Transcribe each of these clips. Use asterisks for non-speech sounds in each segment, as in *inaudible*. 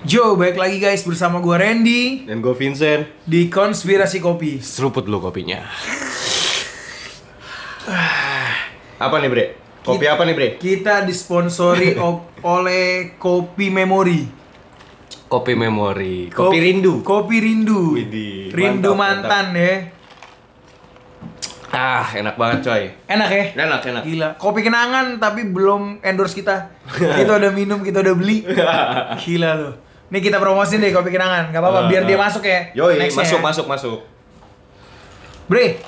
Yo, baik lagi guys bersama gua Randy Dan gue Vincent di Konspirasi Kopi. Seruput lu kopinya Apa nih bre? Kopi apa nih bre? Kita disponsori *laughs* oleh Kopi Memori. Kopi memori Kopi Ko- rindu Kopi Rindu. Widih, Rindu mantap, mantan ya. Ah enak banget coy Enak ya? Enak enak Gila, kopi kenangan tapi belum endorse kita. kita udah minum, kita udah beli. *laughs* Gila loh. Nih kita promosin deh kopi kenangan, gak apa-apa biar dia masuk ya. Yoi masuk ya. masuk masuk Bre,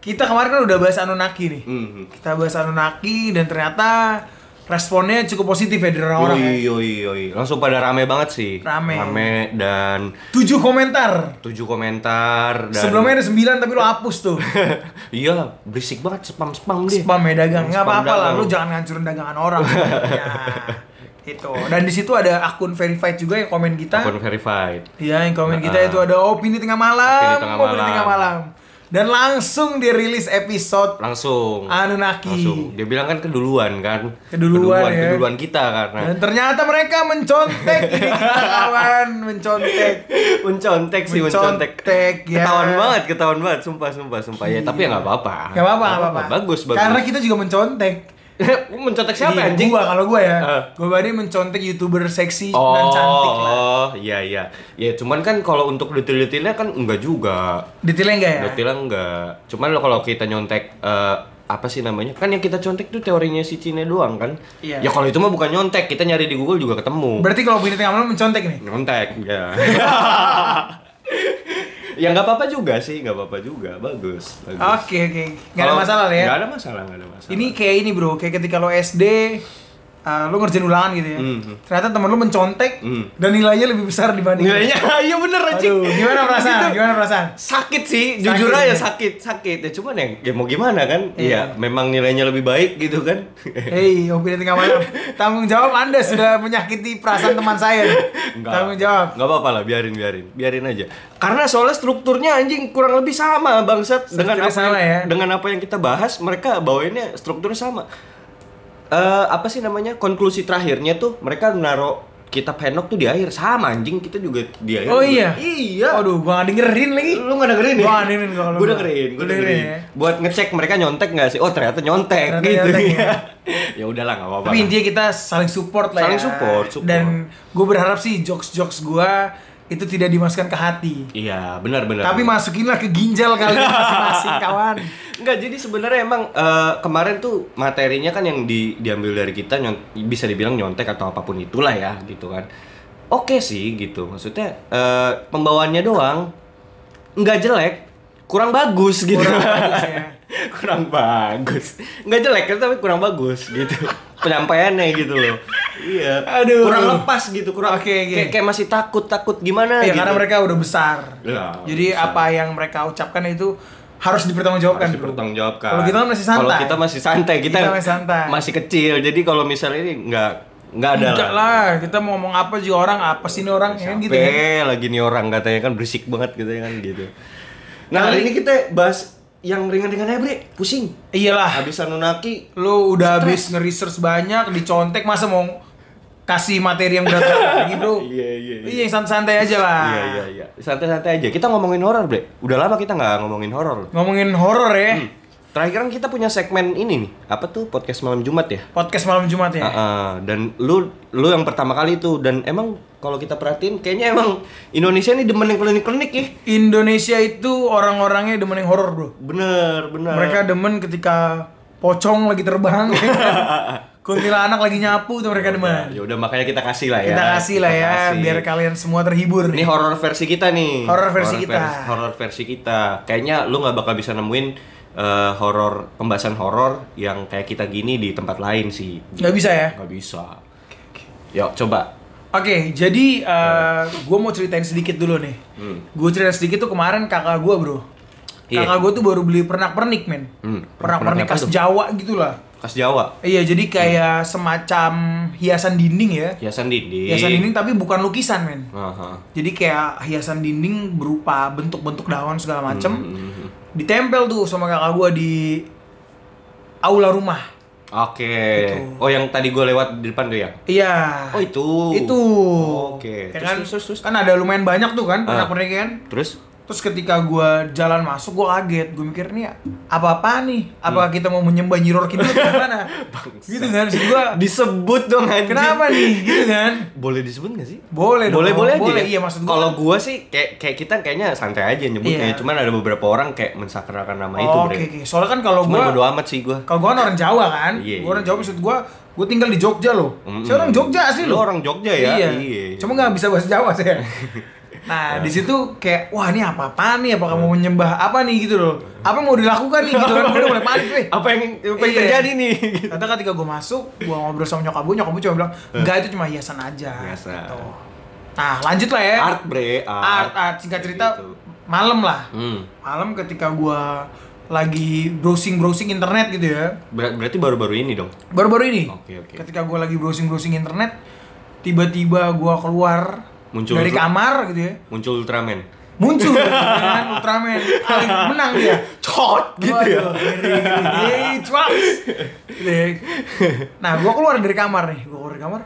kita kemarin kan udah bahas Anunnaki nih. Hmm. Kita bahas Anunnaki dan ternyata responnya cukup positif ya dari orang-orang ya. Yoi yoi yoi Langsung pada rame banget sih Rame. Rame dan Tujuh komentar. tujuh komentar dan Sebelumnya ada sembilan tapi lo hapus tuh. *laughs* Iya berisik banget spam-spam dia Spam ya dagang. Nggak Spam apa-apa lah, lu jangan ngancurin dagangan orang. *laughs* ya, itu. Dan di situ ada akun verified juga yang komen kita. Akun verified Iya, yang komen kita Ah. itu ada opini tengah malam. Opini tengah malam. tengah malam. Dan langsung dirilis episode langsung Anunnaki. langsung dia bilang kan keduluan kan Keduluan, ya. keduluan kita karena Dan ternyata mereka mencontek ini kita kawan, mencontek. mencontek sih mencontek Mencontek, ya. ketahuan banget ketahuan banget sumpah sumpah sumpah ya tapi ya nggak apa-apa Gak apa-apa, apa-apa. bagus bagus Karena kita juga mencontek. *laughs* mencontek siapa Iya, anjing Gua kalau gua ya. Ah. Gua berarti mencontek YouTuber seksi Oh, dan cantik lah. oh, iya iya. Ya cuman kan kalau untuk detail-detailnya kan enggak juga. Detailnya enggak ya? Detailnya enggak. Cuman lo kalau kita nyontek eh, apa sih namanya? Kan yang kita contek tuh teorinya si Cine doang kan. Iya. Ya kalau itu mah bukan nyontek, kita nyari di Google juga ketemu. Berarti kalau opini tengah malam mencontek nih. Nyontek, ya. *laughs* ya nggak apa-apa juga sih, nggak apa-apa juga, bagus. Oke, oke. Gak ada Kalau- masalah lah ya. Nggak ada masalah, nggak ada masalah. Ini kayak ini bro, kayak ketika lo SD uh, lo ngerjain ulangan gitu ya. Mhm. Ternyata temen lo mencontek Mhm. dan nilainya lebih besar dibanding. nilainya, *laughs* iya bener anjing. Gimana perasaan? Gitu. Gimana perasaan? sakit sih Sakit, jujur aja ya? sakit sakit ya cuman ya, ya mau gimana kan Iya. iya memang nilainya lebih baik gitu kan Hei, opini tengah malam. Tanggung jawab Anda sudah menyakiti perasaan teman saya. Tanggung jawab. nggak apa-apa lah biarin biarin biarin aja karena soalnya strukturnya anjing kurang lebih sama bangsat dengan apa sama yang, ya? dengan apa yang kita bahas mereka bawainnya strukturnya sama Eh apa sih namanya konklusi terakhirnya tuh mereka naruh kitab Henok tuh di akhir sama anjing kita juga di akhir Oh iya. iya Aduh, gua gak dengerin lagi. lu nggak dengerin ya? Gua dengerin kalau. Gue dengerin, Lu dengerin dengerin. ya? Buat ngecek mereka nyontek nggak sih? Oh ternyata nyontek Ternyata gitu. nyontek, ya. ya *laughs* udahlah nggak apa-apa. Tapi intinya kita saling support lah Saling ya. support, support. Dan gue berharap sih jokes-jokes gua itu tidak dimasukkan ke hati. Iya benar-benar. Tapi masukinlah ke ginjal kalian *laughs* masing-masing kawan. Enggak, jadi sebenarnya emang eh, kemarin tuh materinya kan yang di, diambil dari kita nyon- bisa dibilang nyontek atau apa pun itulah ya gitu kan. Oke sih gitu. Maksudnya eh, pembawaannya doang nggak jelek, kurang bagus gitu. Kurang bagus ya. *laughs* kurang bagus. Nggak jelek tapi kurang bagus gitu. Penyampaiannya gitu loh. Iya. Aduh. Kurang lepas gitu, kurang Oke, oke. kayak, kayak masih takut-takut gimana Ya gitu. karena mereka udah besar. Ya, Jadi besar. apa yang mereka ucapkan itu harus dipertanggungjawabkan. harus dipertanggungjawabkan. Kalau kita masih santai. Kalau kita masih santai, kita, Kita masih santai. masih kecil. Jadi kalau misalnya ini nggak nggak ada Enggak lah, kita mau ngomong apa juga orang apa sih ini orang ya kan gitu ya. lagi nih orang katanya kan berisik banget gitu ya kan gitu. Nah, Kali- hari ini kita bahas yang ringan-ringan aja, Bre. Pusing. Iyalah, Habis Anunnaki lu udah habis nge-research banyak, dicontek masa mau kasih materi yang berat-berat lagi, Bro? *laughs* Iya, iya, iya. Iya, yang santai-santai aja lah. Iya, iya, iya. Santai-santai aja. Kita ngomongin horor, Bre. Udah lama kita nggak ngomongin horor. Ngomongin horor ya. Hmm. Terakhir kan kita punya segmen ini nih. Apa tuh? Podcast malam Jumat ya? Podcast malam Jumat ya. Ah, ah. dan lu lu yang pertama kali itu dan emang kalau kita perhatiin kayaknya emang Indonesia ini demen yang klinik-klinik ya. Indonesia itu orang-orangnya demen yang horor, Bro. Bener, bener. Mereka demen ketika pocong lagi terbang. *laughs* Kuntilanak lagi nyapu tuh mereka demen. Ya udah makanya kita kasih lah ya. Kita kasih lah ya kasih. biar kalian semua terhibur Ini horor versi kita nih. Horor versi kita. vers- horor versi kita. Kayaknya lu nggak bakal bisa nemuin eh, horor pembahasan horor yang kayak kita gini di tempat lain sih. Nggak bisa ya? Nggak bisa. Yuk coba. Oke, jadi gue mau ceritain sedikit dulu nih. Hmm. Gue cerita sedikit tuh kemarin kakak gue bro. Iya. Kakak gue tuh baru beli pernak-pernik men. Hmm, Pernak-pernik khas? Jawa gitu lah. Khas Jawa. Iya, jadi kayak semacam hiasan dinding ya. Hiasan dinding. Hiasan dinding tapi bukan lukisan men. Aha. Jadi kayak hiasan dinding berupa bentuk-bentuk daun segala macem. Hmm, hmm, hmm. Ditempel tuh sama kakak gue di aula rumah. Oke. Oh yang tadi gue lewat di depan tuh ya? Iya. Oh itu. Itu. Oke. Ya Terus, kan? terus, terus, terus. Kan ada lumayan banyak tuh kan Ah. pernak kan. Terus? Terus ketika gua jalan masuk, gua kaget. Gua mikir nih apa-apa nih? Apakah kita mau menyembah Nyiror Kidul atau gimana? *laughs* gitu kan. Maksud gua, Disebut dong anjing. kenapa nih? Gitu kan. Boleh disebut gak sih? Boleh dong. boleh boleh aja. Boleh, ya? iya maksud gua. Kalau gua sih kayak kayak kita kayaknya santai aja nyebutnya. Iya. Cuman ada beberapa orang kayak mensakralkan nama itu, Oh, Bre. Oke, oke. Soalnya kan kalau gua bodo amat sih gua. kalau gua kan orang Jawa kan. Iya, gua orang iya. Jawa maksud gua gua tinggal di Jogja loh. Mm-mm. Saya orang Jogja asli Lu loh. orang Jogja ya? Iya. Iya. Cuma nggak bisa bahasa Jawa saya. *laughs* Nah, di situ kayak wah ini apa-apa nih? Apakah mau menyembah apa nih gitu loh? Apa yang mau dilakukan nih gitu kan? Gue *laughs* udah mulai panik weh. Apa yang apa yang Iya. terjadi nih? Kata ketika gue masuk, gue ngobrol sama nyokap gue, nyokap gue cuma bilang, enggak itu cuma hiasan aja. Biasa. Gitu. Nah, lanjut lah ya. Art, Bre. art, art. Singkat cerita, Gitu. malam lah. Hmm. Malam ketika gue lagi browsing-browsing internet gitu ya. Ber- berarti baru-baru ini dong. Baru-baru ini, Oke, oke. ketika gue lagi browsing-browsing internet, tiba-tiba gue keluar Muncul dari kamar gitu ya. Muncul Ultraman. Muncul *laughs* dengan Ultraman, paling menang dia. Cot gitu ya. Waduh, cuaks. Gitu ya. Nah, gua keluar dari kamar nih. Gua keluar dari kamar.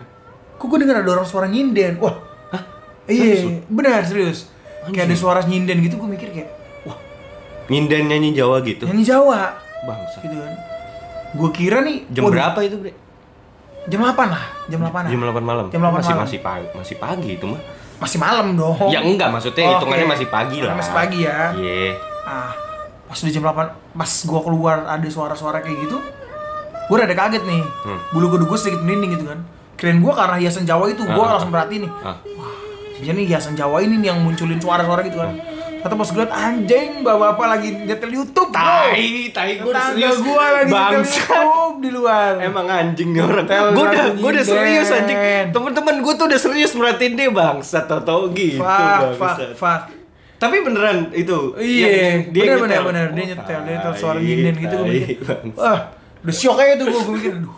Kok gua denger ada orang suara nyinden. Wah. Iya, benar serius. Kayak ada suara nyinden gitu, gua mikir kayak, wah, Nyinden nyanyi Jawa gitu. nyanyi Jawa. Bangsa. Gitu kan. Gua kira nih Jam waduh, berapa itu, Bre? Jam 8 lah, jam 8 lah. Jam 8 malam. Jam 8 masih malam. masih pagi, masih pagi itu mah. Masih malam dong. Ya enggak, maksudnya Oh, hitungannya oke. masih pagi lah. Masih pagi ya. Iya. Ah, pas udah jam 8, pas gua keluar ada suara-suara kayak gitu, gua rada kaget nih. Hmm. Bulu kuduk gua sedikit merinding gitu kan. Kirain gua karena hiasan Jawa itu, gua Ah. langsung perhatiin nih. Ah. Jadi hiasan Jawa ini nih yang munculin suara-suara gitu kan. Kata pas gue anjing bapak-bapak lagi nyetel YouTube. Tai, tai gue serius. gua lagi nyetel. YouTube di luar. Emang anjing nih orang. Gue udah, gue udah serius anjing. Temen-temen gue tuh udah serius merhatiin dia bangsa tau-tau gitu. Fuck, fuck, fuck. Tapi beneran itu. Iya, yang bener bener bener dia Oh, nyetel, dia nyetel suara nyinden gitu gue mikir. Wah, udah shock aja tuh gue, gue mikir, aduh.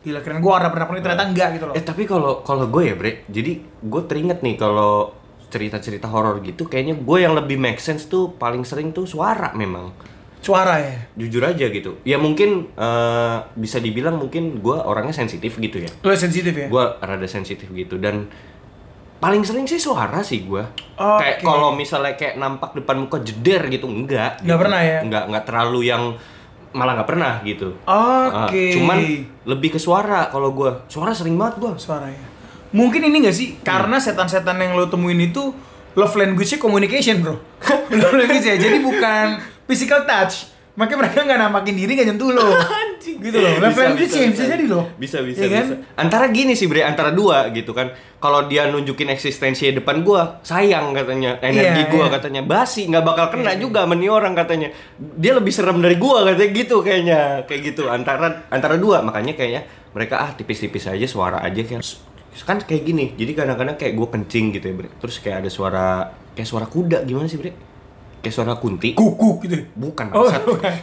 Gila keren gue ada pernah pernah ternyata enggak gitu loh. Eh tapi kalau kalau gue ya bre, jadi gue teringat nih kalau cerita-cerita horor gitu, kayaknya gue yang lebih make sense tuh paling sering tuh suara memang. Suara ya. Jujur aja gitu. Ya mungkin eh, bisa dibilang mungkin gue orangnya sensitif gitu ya. Lo sensitif ya? Gue rada sensitif gitu dan paling sering sih suara sih gue. Oke. Kayak kalau misalnya kayak nampak depan muka jeder gitu enggak. Nggak gitu. pernah ya? Enggak enggak terlalu yang malah nggak pernah gitu. Oke. cuman lebih ke suara kalau gue. Suara sering banget gue. suara ya. Mungkin ini gak sih karena setan-setan yang lo temuin itu love language-nya communication, Bro. *laughs* love language ya. Jadi bukan physical touch. Makanya mereka nggak namakin diri nggak nyentuh lo. *laughs* Gitu loh. Love language ya bisa jadi loh. Bisa bisa Iya kan? bisa. Antara gini sih Bre, antara dua gitu kan. Kalau dia nunjukin eksistensi depan gua, sayang katanya. Energi Iya, gua iya. katanya basi, nggak bakal kena juga sama nih orang katanya. Dia lebih serem dari gua katanya gitu kayaknya. Kayak gitu antara antara dua, makanya kayaknya mereka ah tipis-tipis aja suara aja kayak kan kayak gini. Jadi kadang-kadang kayak gua kencing gitu ya, Bre. Terus kayak ada suara kayak suara kuda gimana sih, Bre? Kayak suara kunti. Kukuk gitu. Bukan Oh, bukan. *laughs*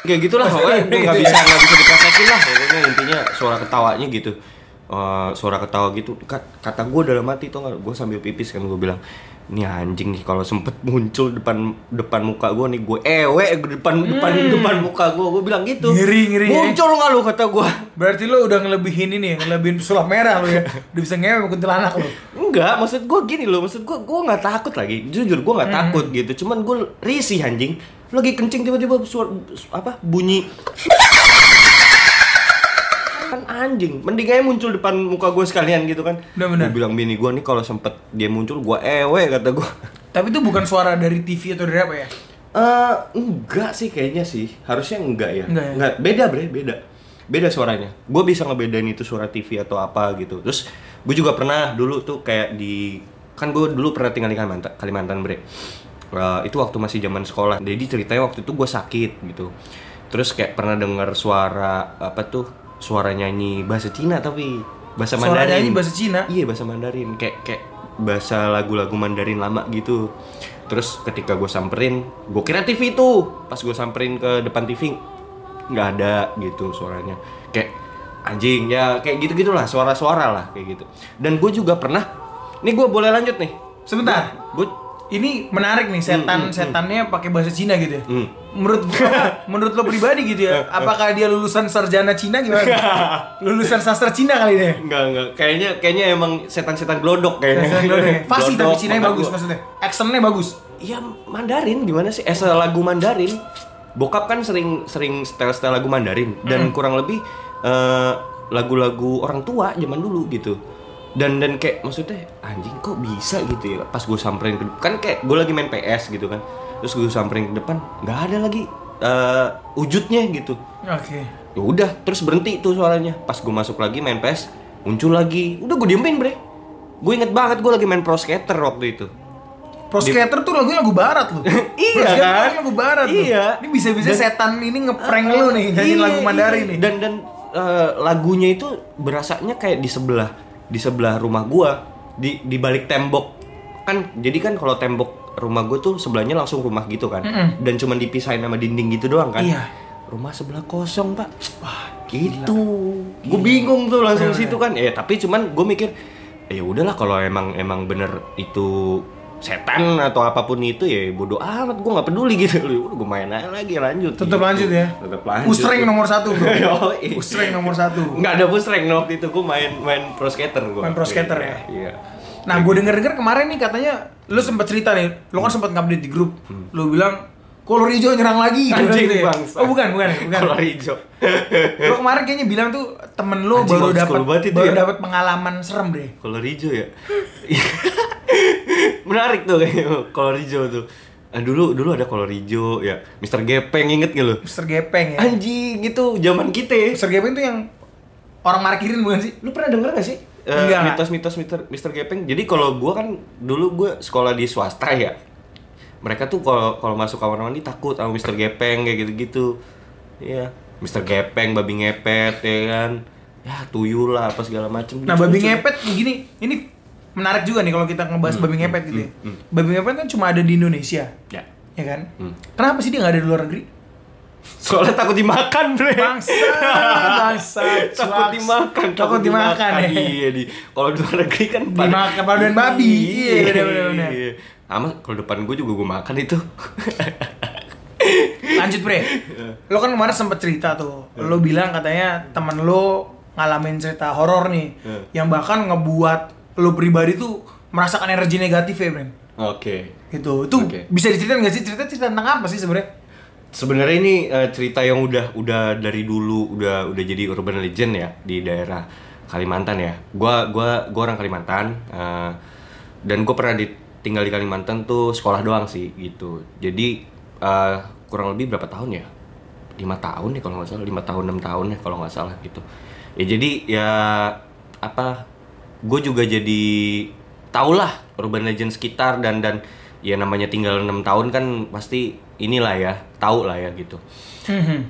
kayak gitulah pokoknya gue nggak bisa nggak bisa dipraktekin lah pokoknya intinya suara ketawanya gitu Eh, suara ketawa gitu Kat- kata gue dalam hati tuh gue sambil pipis kan gue bilang ini anjing nih kalau sempet muncul depan depan muka gue nih gue ewe depan depan depan muka gue gue bilang gitu Hmm. Ngeri, ngeri, ya. muncul nggak lu kata gue Berarti lo udah ngelebihin ini ya, ngelebihin sulap merah lo ya. Udah bisa ngewe sama kuntilanak lo. enggak maksud gue gini loh maksud gue gue nggak takut lagi jujur gue nggak takut gitu cuman gue risih anjing lagi kencing tiba-tiba suara apa bunyi kan anjing. Mending aja muncul depan muka gue sekalian gitu kan. Bener-bener. gue bilang bini gue nih kalau sempet dia muncul gue ewe kata gue Tapi itu bukan suara dari TV atau dari apa ya? Eh enggak sih kayaknya sih. Harusnya enggak ya. Enggak ya? beda bre beda. Beda suaranya. Gue bisa ngebedain itu suara TV atau apa gitu. Terus gue juga pernah dulu tuh kayak di kan gue dulu pernah tinggal di Kalimantan Kalimantan bre. Eh, itu waktu masih zaman sekolah. Jadi ceritanya waktu itu gue sakit gitu. Terus kayak pernah dengar suara apa tuh suara nyanyi bahasa Cina tapi bahasa Suara Mandarin nyanyi bahasa Cina? Iya bahasa Mandarin kayak kayak bahasa lagu-lagu Mandarin lama gitu. Terus ketika gue samperin, gue kira TV itu. Pas gue samperin ke depan TV, nggak ada gitu suaranya. Kayak anjing ya kayak gitu gitulah suara-suara lah kayak gitu. Dan gue juga pernah, nih gue boleh lanjut nih. Sebentar. Gue ini menarik nih setan setannya pakai bahasa Cina gitu ya. Hmm. Menurut gua, *laughs* menurut lo pribadi gitu ya, apakah dia lulusan sarjana Cina gimana? *laughs* lulusan sastra Cina kali deh. Enggak, enggak. Kayaknya kayaknya emang setan-setan glodok kayaknya. *laughs* Fasih tapi Glodok, Cina mata bagus gua. maksudnya. Actionnya bagus. Iya, Mandarin gimana sih? Eh, lagu Mandarin. Bokap kan sering sering style-style lagu Mandarin dan kurang lebih eh, lagu-lagu orang tua zaman dulu gitu. Dan dan kayak maksudnya anjing kok bisa gitu ya. Pas gue samperin ke kan kayak gue lagi main PS gitu kan. Terus gue samperin ke depan nggak ada lagi eh, wujudnya gitu. Oke. Ya udah, terus berhenti tuh suaranya. Pas gue masuk lagi main PS, muncul lagi. Udah gue diemin, Bre. Gue inget banget gue lagi main Pro Skater waktu itu. Pro Skater tuh lagunya lagu barat loh. *laughs* Iya, Pro kan? lagu barat loh. Iya. Ini bisa-bisa Dan- setan ini ngeprank lu nih nyanyiin Iya, lagu Mandarin iya. nih. Dan dan eh, lagunya itu berasanya kayak di sebelah di sebelah rumah gua di di balik tembok. Kan jadi kan kalau tembok rumah gua tuh sebelahnya langsung rumah gitu kan. Dan cuman dipisahin sama dinding gitu doang kan. Iya. Rumah sebelah kosong, Pak. Wah, gitu. Gue bingung tuh langsung situ kan. Ya, tapi cuman gue mikir ya udahlah kalau emang emang bener itu setan atau apa pun itu ya bodo amat gue nggak peduli gitu *laughs* udah gue main aja lagi lanjut Tetap gitu. lanjut ya. tetap lanjut Usreng nomor satu bro. *laughs* Yoi. Usreng nomor satu. nggak ada pusreng no, waktu itu gue main main pro skater gue Main pro skater ya? iya Nah, gue denger-denger kemarin nih katanya lu sempat cerita nih, lu kan sempat ngupdate di grup. Lu bilang kolor hijau nyerang lagi. Anjing, gitu ya. bangsa. Oh, bukan, bukan, *laughs* bukan. kolor hijau lu kemarin kayaknya bilang tuh temen lu Anjing, baru dapat baru ya. dapat pengalaman serem deh. kolor hijau ya *laughs* menarik tuh kayaknya kolor hijau tuh Ah, dulu dulu ada kolor hijau ya Mister Gepeng inget gak lu Mister Gepeng ya. anjing itu zaman kita ya. Mister Gepeng tuh yang orang markirin bukan sih? Lu pernah denger gak sih? Enggak. mitos-mitos Mister Mister Gepeng. Jadi kalau gua kan dulu gua sekolah di swasta ya. Mereka tuh kalau kalau masuk kamar mandi takut sama Mister Gepeng kayak gitu-gitu. Iya. Mister Gepeng, babi ngepet ya kan. Ya tuyul lah apa segala macem. Nah, babi ngepet gini, ini menarik juga nih kalau kita ngebahas babi ngepet gitu ya. Babi ngepet kan cuma ada di Indonesia, Ya. ya kan? Hmm. Kenapa sih dia nggak ada di luar negeri? Soalnya takut dimakan, Bre. Bangsa, bangsa, *laughs* takut dimakan, takut dimakan ya. Iya, di kalau di luar negeri kan Dimakan paduan babi. Iya, bener, bener, bener. Iya. Sama kalau depan gue juga gue makan itu. *laughs* Lanjut bre, lo kan kemarin sempet cerita tuh, lo bilang katanya temen lo ngalamin cerita horor nih, Hmm. yang bahkan ngebuat lo pribadi tuh merasakan energi negatif ya bre. Oke. Gitu, itu Oke. bisa diceritain nggak sih cerita cerita tentang apa sih sebenarnya? Sebenarnya ini eh, cerita yang udah udah dari dulu udah udah jadi urban legend ya di daerah Kalimantan ya. Gua gua gua orang Kalimantan eh, dan gue pernah di, tinggal di Kalimantan tuh sekolah doang sih gitu. Jadi eh, kurang lebih berapa tahun ya? lima tahun nih kalau nggak salah lima tahun enam tahun ya kalau nggak salah gitu. Ya jadi ya apa? Gue juga jadi tahulah urban legend sekitar dan dan ya namanya tinggal enam tahun kan pasti inilah ya tahu lah ya gitu.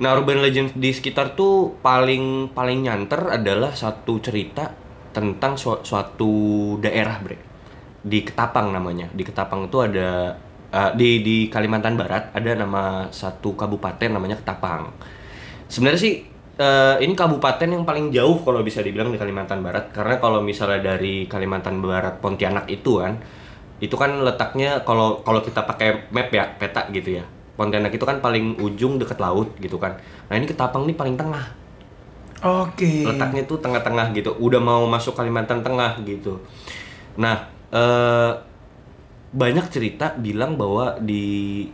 Nah urban legend di sekitar tuh paling paling nyanter adalah satu cerita tentang su- suatu daerah bre di Ketapang namanya. Di Ketapang itu ada eh, di di Kalimantan Barat ada nama satu kabupaten namanya Ketapang. Sebenarnya sih eh, ini kabupaten yang paling jauh kalau bisa dibilang di Kalimantan Barat. Karena kalau misalnya dari Kalimantan Barat Pontianak itu kan itu kan letaknya kalau kalau kita pakai map ya peta gitu ya. Pontianak itu kan paling ujung deket laut gitu kan. Nah ini Ketapang nih paling tengah. Oke. letaknya tuh tengah-tengah gitu. Udah mau masuk Kalimantan Tengah gitu. Nah eh, banyak cerita bilang bahwa di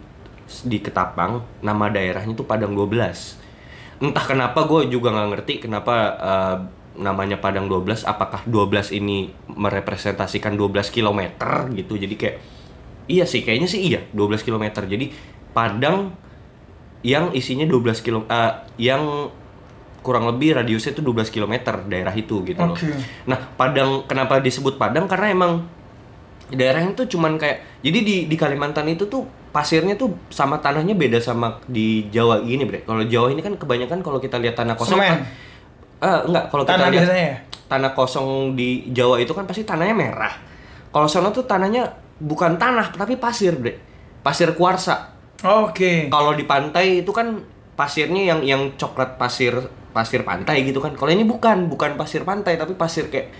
di Ketapang nama daerahnya tuh Padang 12 entah kenapa gue juga nggak ngerti kenapa eh, namanya Padang 12 apakah 12 ini merepresentasikan 12 km gitu jadi kayak iya sih kayaknya sih iya 12 km jadi Padang yang isinya 12 kilo eh, yang kurang lebih radiusnya itu 12 km daerah itu gitu loh. Oke. Nah, Padang kenapa disebut Padang karena emang daerahnya tuh cuman kayak jadi di di Kalimantan itu tuh pasirnya tuh sama tanahnya beda sama di Jawa gini, Bre. Kalau Jawa ini kan kebanyakan kalau kita lihat tanah kosong Semen. kan Eh, enggak, kalau kita Tanah lihat biasanya ya? tanah kosong di Jawa itu kan pasti tanahnya merah. Kalau sono tuh tanahnya bukan tanah tapi pasir, Bre. Pasir kuarsa. Oke. Kalau di pantai itu kan pasirnya yang yang coklat pasir pasir pantai gitu kan. Kalau ini bukan, bukan pasir pantai tapi pasir kayak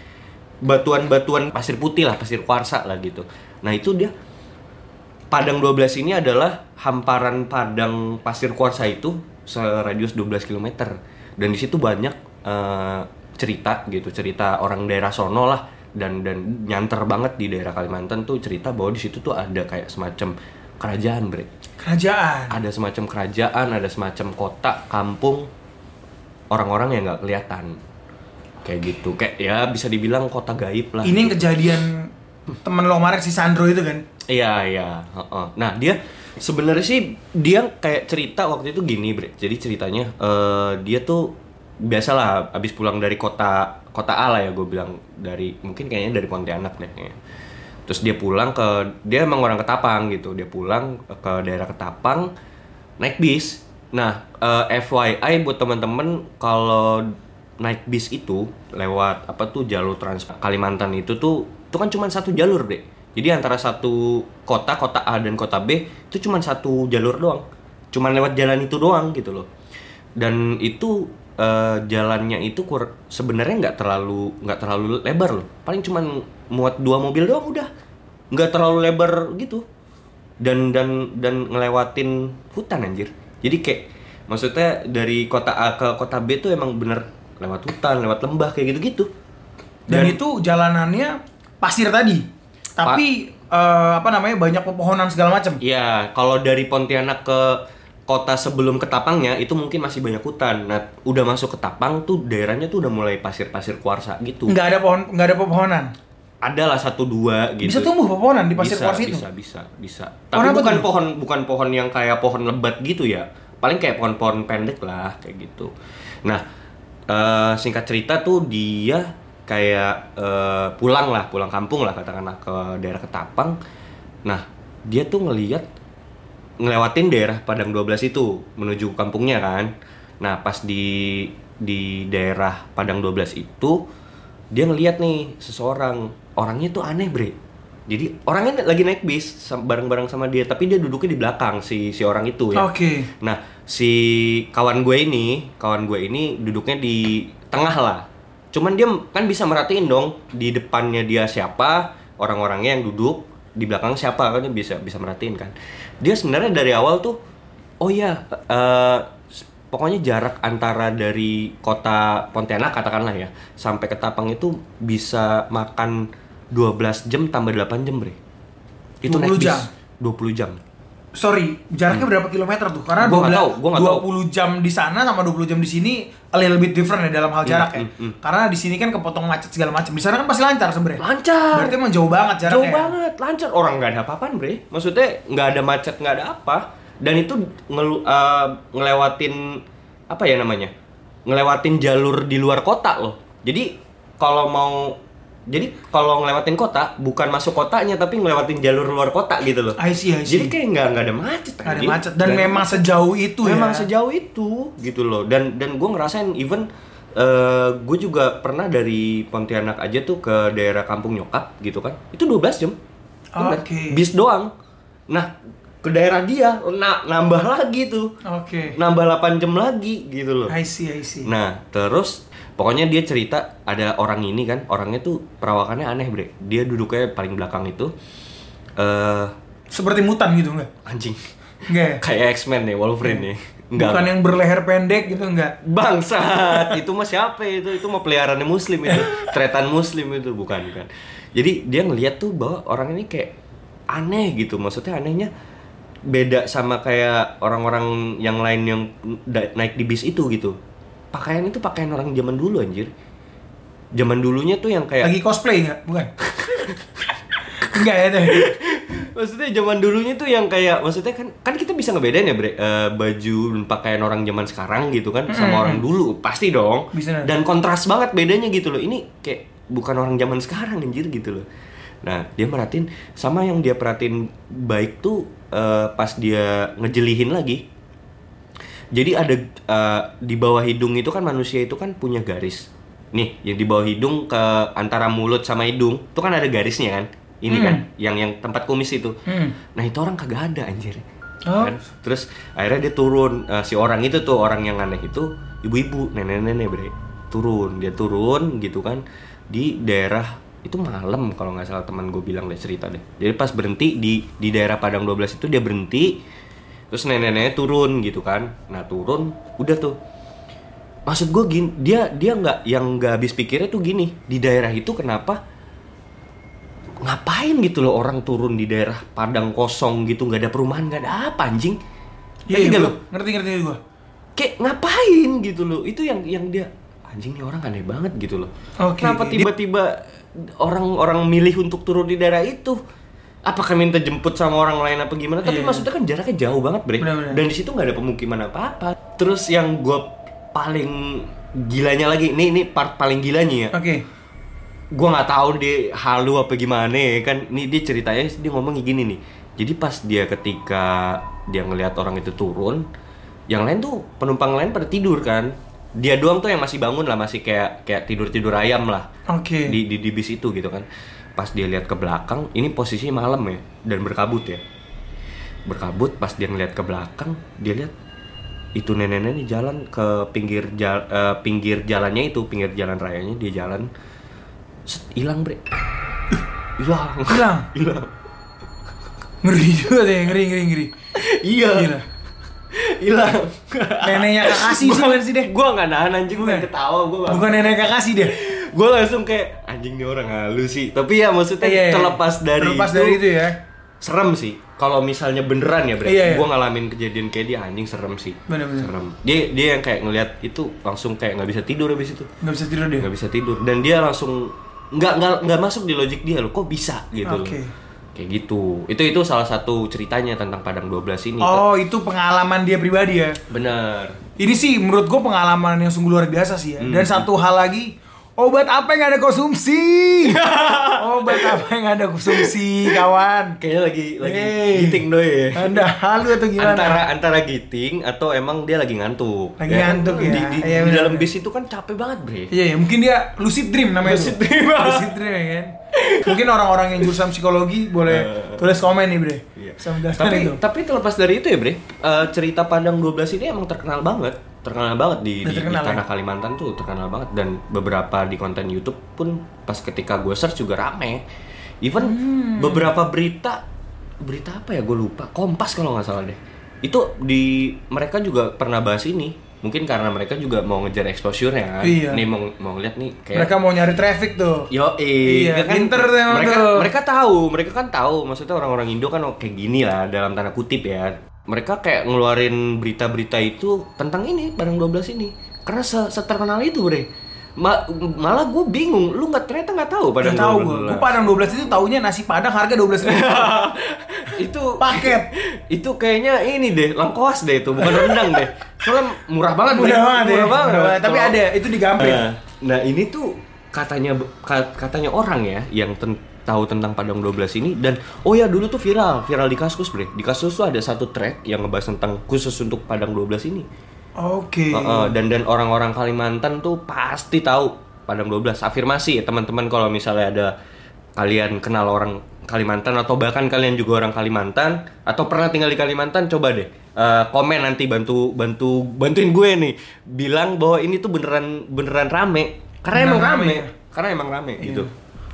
batuan-batuan pasir putih lah, pasir kuarsa lah gitu. Nah, itu dia Padang 12 ini adalah hamparan padang pasir kuarsa itu seradius 12 km dan di situ banyak eh, cerita gitu cerita orang daerah sono lah. Dan dan nyanter banget di daerah Kalimantan tuh cerita bahwa di situ tuh ada kayak semacam kerajaan bre. Kerajaan. ada semacam kerajaan ada semacam kota kampung. Orang-orang yang nggak kelihatan kayak gitu kayak ya bisa dibilang kota gaib lah Ini yang kejadian temen lo kemarin si Sandro itu kan. Iya iya. heeh. Nah dia sebenarnya sih dia kayak cerita waktu itu gini bre. Jadi ceritanya eh, dia tuh biasalah abis pulang dari kota kota A lah ya gue bilang dari mungkin kayaknya dari Pontianak deh. kayaknya. Terus dia pulang ke dia emang orang Ketapang gitu. Dia pulang ke daerah Ketapang naik bis. Nah eh, FYI buat teman-teman kalau naik bis itu lewat apa tuh jalur trans Kalimantan itu tuh itu kan cuma satu jalur deh. Jadi antara satu kota, kota A dan kota B itu cuma satu jalur doang. Cuman lewat jalan itu doang gitu loh. Dan itu eh, jalannya itu kur- sebenarnya nggak terlalu nggak terlalu lebar loh. Paling cuman muat dua mobil doang udah. Nggak terlalu lebar gitu. Dan dan dan ngelewatin hutan anjir. Jadi kayak maksudnya dari kota A ke kota B tuh emang bener lewat hutan, lewat lembah kayak gitu-gitu. Dan, itu jalanannya pasir tadi. Tapi eh, apa namanya banyak pepohonan segala macam. Iya, kalau dari Pontianak ke kota sebelum Ketapangnya itu mungkin masih banyak hutan. Nah, udah masuk Ketapang tuh daerahnya tuh udah mulai pasir-pasir kuarsa gitu. Nggak ada pohon, nggak ada pepohonan. Ada lah satu dua gitu. Bisa tumbuh pepohonan di pasir bisa, kuarsa itu. Bisa, bisa, bisa. Pohon Tapi apa bukan pohon bukan pohon yang kayak pohon lebat gitu ya. Paling kayak pohon-pohon pendek lah kayak gitu. Nah, eh, singkat cerita tuh dia kayak eh, pulang lah, pulang kampung lah katakanlah ke daerah Ketapang. Nah, dia tuh ngeliat ngelewatin daerah Padang 12 itu menuju kampungnya kan. Nah, pas di di daerah Padang 12 itu dia ngeliat nih seseorang orangnya tuh aneh bre jadi orangnya lagi naik bis bareng-bareng sama dia tapi dia duduknya di belakang si si orang itu ya. Oke. nah si kawan gue ini kawan gue ini duduknya di tengah lah. Cuman dia kan bisa merhatiin dong di depannya dia siapa orang-orangnya yang duduk di belakang siapa kan dia bisa bisa merhatiin kan. Dia sebenarnya dari awal tuh oh ya s- pokoknya jarak antara dari kota Pontianak katakanlah ya sampai ke Tapang itu bisa makan 12 jam tambah 8 jam bre itu 20 naik bis jam. 20 jam Sorry, jaraknya berapa kilometer tuh? Karena Hmm. Gua nggak 12 tahu, gua nggak tahu. 20 jam di sana sama 20 jam di sini a little bit different ya dalam hal jarak ya. hmm, hmm. Karena di sini kan kepotong macet segala macam. Di sana kan pasti lancar sebenarnya. lancar Berarti emang jauh banget jaraknya. Jauh ya? banget, lancar. Orang nggak ada apa-apaan, bre. Maksudnya nggak ada macet, nggak ada apa. Dan itu ngelu- eh, ngelewatin apa ya namanya? Ngelewatin jalur di luar kota loh. Jadi kalau mau jadi kalau ngelewatin kota bukan masuk kotanya tapi ngelewatin jalur luar kota gitu loh. I see, I see. Jadi kayak nggak nggak ada macet. Nggak ada macet dan, memang sejauh itu memang ya. sejauh itu gitu loh dan dan gue ngerasain even gue juga pernah dari Pontianak aja tuh ke daerah kampung nyokap gitu kan itu 12 jam. Oke. bis doang nah ke daerah dia na- nambah lagi tuh Oke. nambah 8 jam lagi gitu loh I see, I see. nah terus pokoknya dia cerita ada orang ini kan orangnya tuh perawakannya aneh bre dia duduknya paling belakang itu eh Seperti mutan gitu enggak? anjing Enggak ya? *laughs* kayak X-Men nih Wolverine nih Enggak, Bukan yang berleher pendek gitu enggak? Bangsat, itu mah siapa itu? Itu mah peliharaannya muslim itu. *laughs* Tretan muslim itu bukan kan. Jadi dia ngeliat tuh bahwa orang ini kayak aneh gitu. Maksudnya anehnya beda sama kayak orang-orang yang lain yang naik di bis itu gitu. Pakaian itu pakaian orang zaman dulu anjir. Zaman dulunya tuh yang kayak Lagi cosplay enggak? Bukan. *laughs* enggak ya teh. Maksudnya zaman dulunya tuh yang kayak maksudnya kan kan kita bisa ngebedain ya bre eh, baju dan pakaian orang zaman sekarang gitu kan sama orang dulu pasti dong. Bisa. Dan kontras banget bedanya gitu loh. Ini kayak bukan orang zaman sekarang anjir gitu loh. Nah, dia merhatiin sama yang dia perhatiin baik tuh eh, pas dia ngejelihin lagi. Jadi ada eh, di bawah hidung itu kan manusia itu kan punya garis. Nih, yang di bawah hidung ke antara mulut sama hidung, itu kan ada garisnya kan. Ini Hmm. kan, yang yang tempat kumis itu. Hmm. Nah, itu orang kagak ada anjir. Oh. Kan? Terus akhirnya dia turun Eh, si orang itu tuh orang yang aneh itu ibu-ibu, nenek-nenek bre. Turun, dia turun gitu kan di daerah itu malam kalau nggak salah teman gue bilang deh cerita deh jadi pas berhenti di di daerah Padang 12 itu dia berhenti terus nenek-neneknya turun gitu kan. Nah turun udah tuh. Maksud gue gini dia dia nggak yang nggak habis pikirnya tuh gini di daerah itu kenapa ngapain gitu loh orang turun di daerah padang kosong gitu nggak ada perumahan nggak ada apa anjing? Iya, Ngerti iya, lo? ngerti ngerti gue. kayak ngapain gitu loh itu yang yang dia anjing nih orang aneh banget gitu loh. Oke, kenapa tiba-tiba orang-orang milih untuk turun di daerah itu apakah minta jemput sama orang lain apa gimana? Tapi Iya. maksudnya kan jaraknya jauh banget bre. Benar-benar. dan di situ nggak ada pemukiman apa-apa. Terus yang gue paling gilanya lagi ini ini part paling gilanya ya. Oke. gue nggak tahu dia halu apa gimana ya kan. Ini dia ceritanya dia ngomong gini nih. Jadi pas dia ketika dia ngelihat orang itu turun yang lain tuh penumpang lain pada tidur kan. Dia doang tuh yang masih bangun lah masih kayak kayak tidur tidur ayam lah. Oke. di, di di bis itu gitu kan pas dia lihat ke belakang ini posisi malam ya dan berkabut ya berkabut pas dia ngeliat ke belakang dia lihat itu nenek-nenek jalan ke pinggir jal- eh, pinggir jalannya itu pinggir jalan rayanya dia jalan hilang bre hilang Hilang. hilang Ngeri juga deh, ngeri ngeri ngeri. iya hilang Neneknya Kakashi sih versi deh. gua nggak nahan anjing pengen ketawa gua Bukan nenek Kakashi deh. gue langsung kayak anjing nih orang halus sih tapi ya maksudnya Iya, iya. terlepas dari Terlepas itu, dari itu ya. serem sih kalau misalnya beneran ya bre Iya, iya. gue ngalamin kejadian kayak dia anjing serem sih Bener-bener. serem dia dia yang kayak ngelihat itu langsung kayak nggak bisa tidur habis itu Nggak bisa tidur deh. nggak bisa tidur dan dia langsung nggak nggak nggak masuk di logik dia loh kok bisa gitu. Oke. kayak gitu itu itu salah satu ceritanya tentang Padang 12 ini Oh, itu pengalaman dia pribadi ya. bener Ini sih menurut gue pengalaman yang sungguh luar biasa sih ya. Hmm. Dan satu hal lagi, obat apa yang ada konsumsi? *laughs* obat apa yang ada konsumsi, kawan? kayaknya lagi lagi Hey. giting doi ya Anda halu atau gimana? antara antara giting atau emang dia lagi ngantuk Lagi ngantuk ya. di, di, Iya, di bener, dalam bis itu kan capek banget bre Iya, ya, mungkin dia lucid dream namanya. Lucid dream. *laughs* lucid dream ya kan. Mungkin orang-orang yang jurusan psikologi boleh tulis komen nih, Bre. Iya. Tapi itu. tapi terlepas dari itu ya bre eh, cerita Padang 12 ini emang terkenal banget terkenal banget di, di, di terkenal, tanah ya? Kalimantan tuh terkenal banget dan beberapa di konten YouTube pun pas ketika gue search juga rame even Hmm. beberapa berita berita apa ya gue lupa Kompas kalau nggak salah deh itu di mereka juga pernah bahas ini mungkin karena mereka juga mau ngejar exposure ya kan Iya. nih mau mau ngeliat nih kayak Mereka mau nyari traffic tuh. Yo, Iya, pinter tuh emang mereka, tuh. mereka tahu, mereka kan tahu. Maksudnya orang-orang Indo kan kayak gini lah dalam tanda kutip ya. Mereka kayak ngeluarin berita-berita itu tentang ini Padang 12 ini. Karena se seterkenal itu, Bre. Ma- malah gue bingung, lu nggak ternyata nggak tahu Padang tahu 12. gue. Gue Padang 12 itu taunya nasi Padang harga 12 ribu. *laughs* itu Paket. *laughs* itu kayaknya ini deh, lengkoas deh itu, bukan rendang deh. Soalnya murah banget, Bre. Mudah banget ya. murah banget. Murah banget. Tapi ada, itu di Gamprit. Nah, nah ini tuh katanya ka- katanya orang ya yang ten- tahu tentang Padang 12 ini dan oh ya dulu tuh viral, viral di Kaskus, Bre. Di Kaskus tuh ada satu track yang ngebahas tentang khusus untuk Padang 12 ini. Oke. Heeh, dan dan orang-orang Kalimantan tuh pasti tahu Padang 12. Afirmasi ya teman-teman kalau misalnya ada kalian kenal orang Kalimantan atau bahkan kalian juga orang Kalimantan atau pernah tinggal di Kalimantan coba deh eh, komen nanti bantu bantu bantuin gue nih bilang bahwa ini tuh beneran beneran rame karena Beneran emang rame rame, ya? karena emang rame gitu.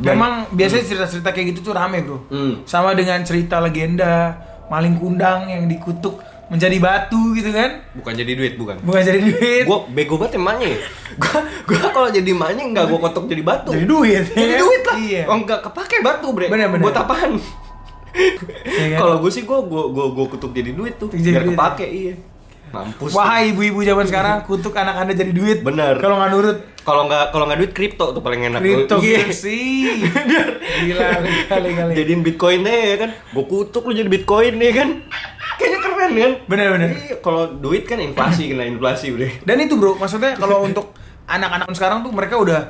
Memang biasanya cerita-cerita kayak gitu tuh rame, Bro. Hmm. Sama dengan cerita legenda maling kundang yang dikutuk menjadi batu gitu kan. bukan jadi duit bukan. Bukan jadi duit. Gue bego banget emaknya. Gue gue kalau jadi emaknya nggak gue kotok jadi batu. Jadi duit. ya Jadi duit lah. Iya. Oh enggak kepake batu, Bre. Bener, bener. Buat apaan? Kan? Kalau gue sih gue gue gue kutuk jadi duit tuh. Jadi biar duit, kepake iya. Mampus. Wahai ibu-ibu zaman sekarang, kutuk anak anda jadi duit. Bener. Kalau nggak nurut, Kalau nggak kalau nggak duit kripto tuh paling enak. kripto Iya. sih. Gila, kali kali. Jadiin bitcoin deh ya kan. Gue kutuk lu jadi bitcoin nih kan. Kayaknya keren kan? Bener-bener. Iya, kalau duit kan inflasi kena inflasi, Bre. Dan itu bro, maksudnya kalau untuk anak-anak sekarang tuh mereka udah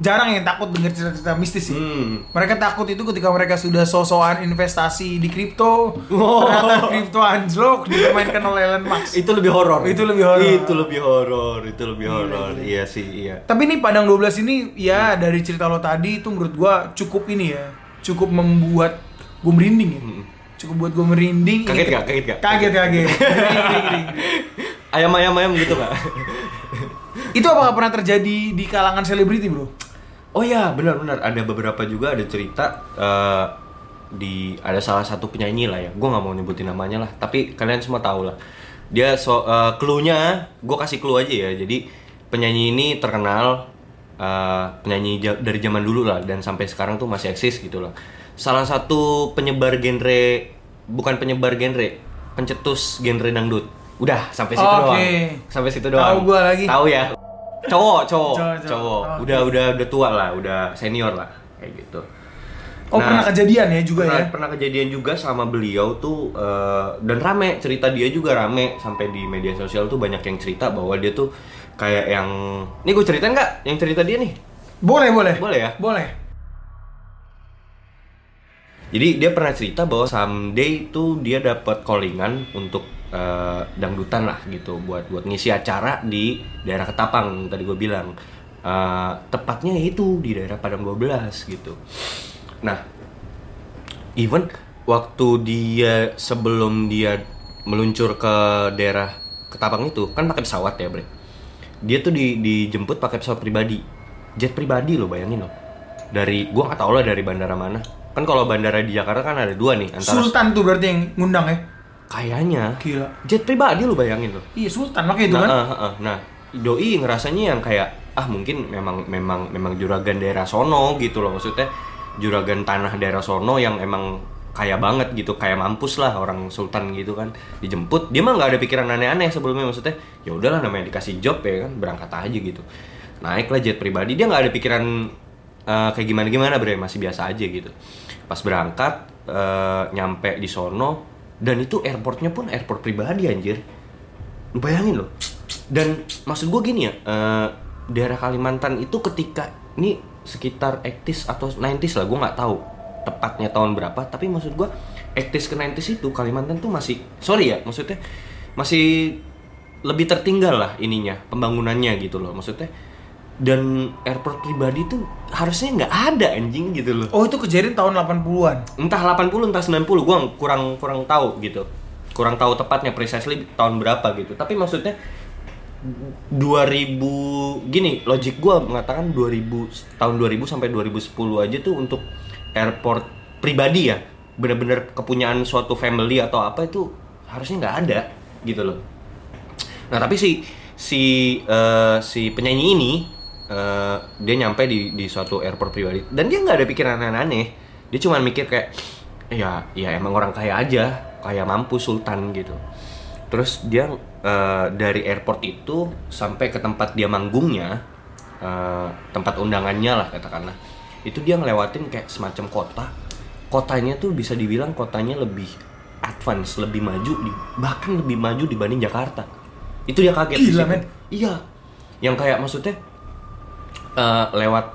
jarang yang takut denger cerita-cerita mistis sih. Hmm. Mereka takut itu ketika mereka sudah sosokan investasi di kripto, Oh. ternyata kripto anjlok dipermainkan oleh Elon Musk. Itu lebih horor. Itu lebih horor. Itu lebih horor. Itu lebih horor. Iya sih, iya. Tapi nih Padang 12 ini ya dari cerita lo tadi itu menurut gua cukup ini ya, cukup membuat gue merinding ya. Cukup buat gue merinding. Kaget Ini- gak? Kaget gak? Kaget kaget. Ngeri. Ayam ayam ayam gitu kak? itu apakah pernah terjadi di kalangan selebriti bro? Oh ya, benar-benar ada beberapa juga ada cerita eh, di ada salah satu penyanyi lah ya. Gue nggak mau nyebutin namanya lah, tapi kalian semua tahu lah. Dia so eh, clue-nya, gue kasih clue aja ya. Jadi penyanyi ini terkenal eh, penyanyi ja- dari zaman dulu lah dan sampai sekarang tuh masih eksis gitu lah. Salah satu penyebar genre bukan penyebar genre, pencetus genre dangdut. Udah sampai situ Oke. doang. Sampai situ Tahu doang. gua lagi. Tahu ya. Cowok, cowok, Cowok, cowok. cowok. Oke. Udah udah udah tua lah, udah senior lah kayak gitu. Oh Nah, pernah kejadian ya juga pernah, ya? pernah kejadian juga sama beliau tuh eh, dan rame cerita dia juga rame sampai di media sosial tuh banyak yang cerita bahwa dia tuh kayak yang ini gue ceritain nggak yang cerita dia nih Boleh boleh. Boleh ya? Boleh. jadi dia pernah cerita bahwa someday tuh dia dapat callingan untuk eh, dangdutan lah gitu buat buat ngisi acara di daerah Ketapang tadi gue bilang. Eh, tepatnya itu di daerah Padang 12 gitu. Nah even waktu dia sebelum dia meluncur ke daerah Ketapang itu kan pakai pesawat ya bre? Dia tuh di dijemput pakai pesawat pribadi. Jet pribadi lo bayangin lo. Dari gua nggak tahu lah dari bandara mana. Kan kalau bandara di Jakarta kan ada dua nih antara Sultan tuh berarti yang ngundang ya? Kayaknya. Gila. jet pribadi lo bayangin lo Iya Sultan makanya itu nah, kan. eh, eh, eh. nah doi ngerasanya yang kayak ah mungkin memang memang memang juragan daerah sono gitu loh. Maksudnya juragan tanah daerah sono yang emang kaya banget gitu kayak mampus lah orang sultan gitu kan dijemput. Dia mah nggak ada pikiran aneh-aneh sebelumnya maksudnya ya udahlah namanya dikasih job ya kan berangkat aja gitu. Naiklah jet pribadi. Dia nggak ada pikiran eh, kayak gimana gimana bre. Masih biasa aja gitu. Pas berangkat eh, nyampe di sono dan itu airportnya pun airport pribadi anjir. Lu bayangin loh. Dan maksud gue gini ya eh, daerah Kalimantan itu ketika ini sekitar 80s atau 90s lah gue nggak tahu tepatnya tahun berapa tapi maksud gue 80s ke 90s itu Kalimantan tuh masih sorry ya maksudnya masih lebih tertinggal lah ininya pembangunannya gitu loh. Maksudnya dan airport pribadi tuh harusnya nggak ada anjing gitu loh. Oh itu kejadian tahun 80-an. entah 80 entah 90 gua kurang kurang tahu gitu. Kurang tahu tepatnya precisely tahun berapa gitu. Tapi maksudnya 2000 gini logik gua mengatakan 2000 tahun 2000 sampai 2010 aja tuh untuk airport pribadi ya benar-benar kepunyaan suatu family atau apa itu harusnya nggak ada gitu loh. Nah tapi si si eh, si penyanyi ini eh, dia nyampe di di suatu airport pribadi. Dan dia nggak ada pikiran aneh-aneh. Dia cuma mikir kayak ya ya emang orang kaya aja kayak mampu sultan gitu. Terus dia eh, dari airport itu sampai ke tempat dia manggungnya eh, tempat undangannya lah katakanlah itu dia ngelewatin kayak semacam kota. Kotanya tuh bisa dibilang kotanya lebih advance lebih maju bahkan lebih maju dibanding Jakarta. Itu dia kaget Gila, men. iya. Yang kayak maksudnya eh, lewat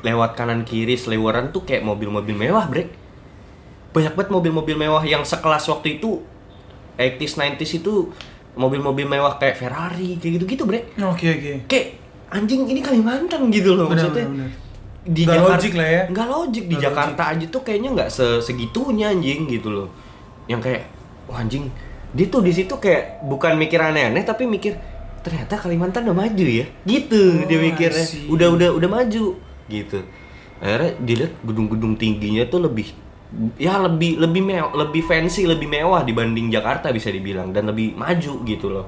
lewat kanan kiri seliweran tuh kayak mobil-mobil mewah brek. Banyak banget mobil-mobil mewah yang sekelas waktu itu 80s 90s itu mobil-mobil mewah kayak Ferrari kayak gitu-gitu brek. Oke oke. kayak anjing ini Kalimantan gitu loh maksudnya. benar, benar. di Nggak Jakarta- logik lah ya. nggak logik. Di Nggak Jakarta aja tuh kayaknya nggak se- segitunya anjing gitu loh. Yang kayak wah anjing. Dia tuh di situ kayak bukan mikir aneh-aneh tapi mikir ternyata Kalimantan udah maju ya. Gitu Oh, dia mikirnya. udah udah udah maju. Gitu. Akhirnya dilihat gedung-gedung tingginya tuh lebih ya lebih lebih mewah, lebih fancy lebih mewah dibanding Jakarta bisa dibilang. Dan lebih maju gitu loh.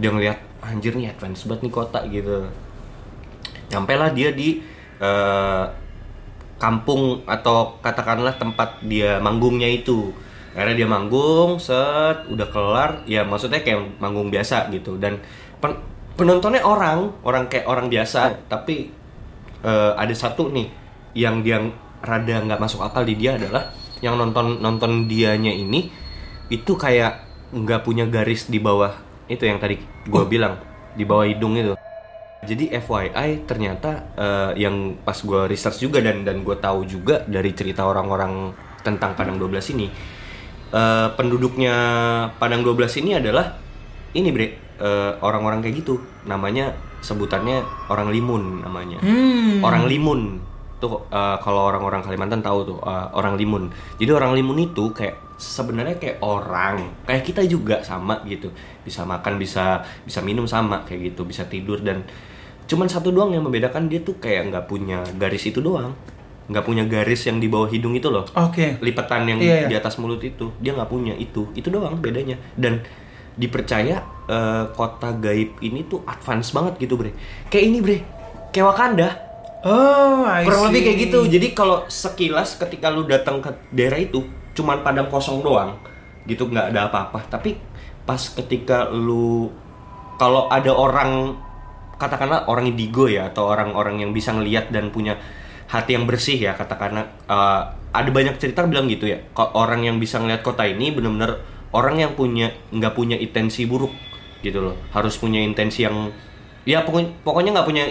Dia ngeliat anjir nih advance banget nih kota gitu. Nyampe lah dia di eh, kampung atau katakanlah tempat dia manggungnya itu akhirnya dia manggung set udah kelar. Ya maksudnya kayak manggung biasa gitu. Dan pen- penontonnya orang orang kayak orang biasa. Tapi eh, ada satu nih yang dia rada nggak masuk akal di dia adalah yang nonton nonton dianya ini itu kayak nggak punya garis di bawah. Itu yang tadi gua bilang di bawah hidung itu. Jadi FYI ternyata eh, yang pas gue research juga dan dan gue tahu juga dari cerita orang-orang tentang Padang 12 ini eh, penduduknya Padang 12 ini adalah ini bre eh, orang-orang kayak gitu. Namanya sebutannya orang limun namanya. Hmm. orang limun. Tuh eh, kalau orang-orang Kalimantan tahu tuh eh, orang limun. Jadi orang limun itu kayak sebenarnya kayak orang. Kayak kita juga sama gitu. Bisa makan bisa bisa minum sama kayak gitu bisa tidur. Dan cuman satu doang yang membedakan dia tuh kayak nggak punya garis itu doang nggak punya garis yang di bawah hidung itu loh. Oke. lipatan yang Iya, iya. di atas mulut itu. Dia nggak punya itu. Itu doang bedanya. Dan dipercaya eh, kota gaib ini tuh advance banget gitu bre. Kayak ini bre. Kayak Wakanda. Oh, I kurang lebih see. kayak gitu. jadi kalau sekilas ketika lu datang ke daerah itu cuman padang kosong doang gitu nggak ada apa-apa. Tapi pas ketika lu kalau ada orang katakanlah orang indigo ya atau orang-orang yang bisa ngelihat dan punya hati yang bersih ya katakanlah. Eh, ada banyak cerita bilang gitu ya orang yang bisa ngelihat kota ini benar-benar orang yang punya nggak punya intensi buruk gitu loh. Harus punya intensi yang ya pokoknya nggak punya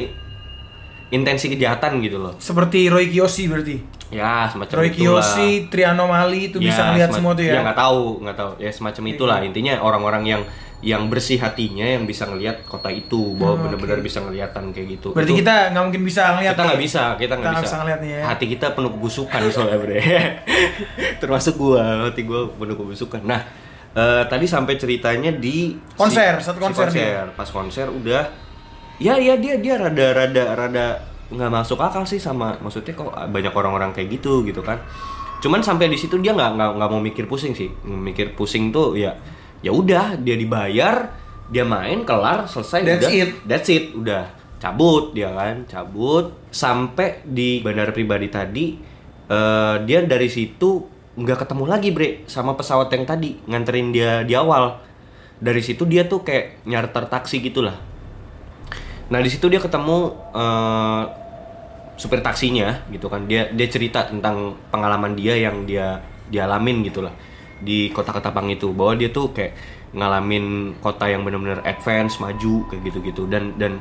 intensi kejahatan gitu loh. Seperti Roy Kiyoshi berarti. Ya semacam Roy. Kiyoshi, Trianomali itu Ya, bisa ngelihat semua tuh ya. nggak tahu nggak tahu ya semacam itulah intinya orang-orang yang yang bersih hatinya yang bisa ngelihat kota itu bahwa Oh, benar-benar oke. bisa ngeliatan kayak gitu Berarti Itu- kita nggak mungkin bisa ngelihat. kita nggak nih. bisa kita nggak nggak bisa, ngeliat nih ya. hati kita penuh kebusukan soalnya bre *laughs* termasuk gua hati gua penuh kebusukan nah eh, tadi sampai ceritanya di Konser, satu konser pas konser udah ya ya dia dia rada rada rada nggak masuk akal sih sama maksudnya kok banyak orang-orang kayak gitu gitu kan cuman sampai di situ dia nggak nggak nggak mau mikir pusing sih mikir pusing tuh ya ya udah dia dibayar dia main kelar selesai That's udah it. That's it, udah cabut dia kan, cabut sampai di bandara pribadi tadi eh, dia dari situ nggak ketemu lagi bre sama pesawat yang tadi nganterin dia di awal. Dari situ dia tuh kayak nyarter taksi gitulah. Nah di situ dia ketemu eh, supir taksinya gitu kan. Dia dia cerita tentang pengalaman dia yang dia dialamin gitu lah di kota Ketapang itu. Bahwa dia tuh kayak ngalamin kota yang benar-benar advance maju kayak gitu-gitu. Dan dan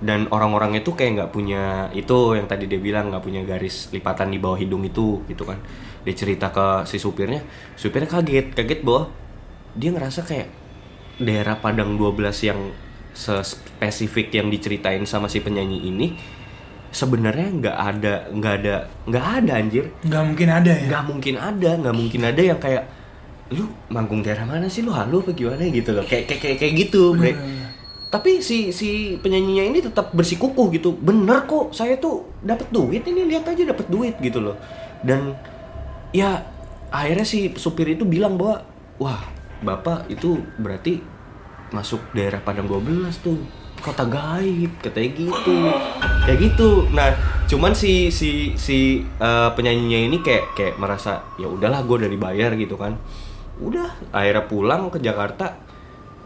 dan orang-orang itu kayak nggak punya itu yang tadi dia bilang nggak punya garis lipatan di bawah hidung itu gitu kan. Dia cerita ke si supirnya supirnya kaget kaget bahwa dia ngerasa kayak daerah Padang 12 yang spesifik yang diceritain sama si penyanyi ini sebenarnya nggak ada nggak ada nggak ada anjir. Nggak mungkin ada ya. nggak mungkin ada nggak mungkin ada yang kayak lu manggung daerah mana sih? Lu halu apa gimana? gitu loh. Kayak kayak kayak, kayak gitu bre. Bener. tapi si si penyanyinya ini tetap bersikukuh gitu. Bener kok saya tuh dapat duit ini lihat aja dapat duit gitu loh. Dan ya akhirnya si supir itu bilang bahwa wah bapak itu berarti masuk daerah Padang 12 tuh. Kota gaib katanya gitu kayak gitu nah cuman si si si eh, penyanyinya ini kayak kayak merasa ya udahlah gue udah dibayar gitu kan udah akhirnya pulang ke Jakarta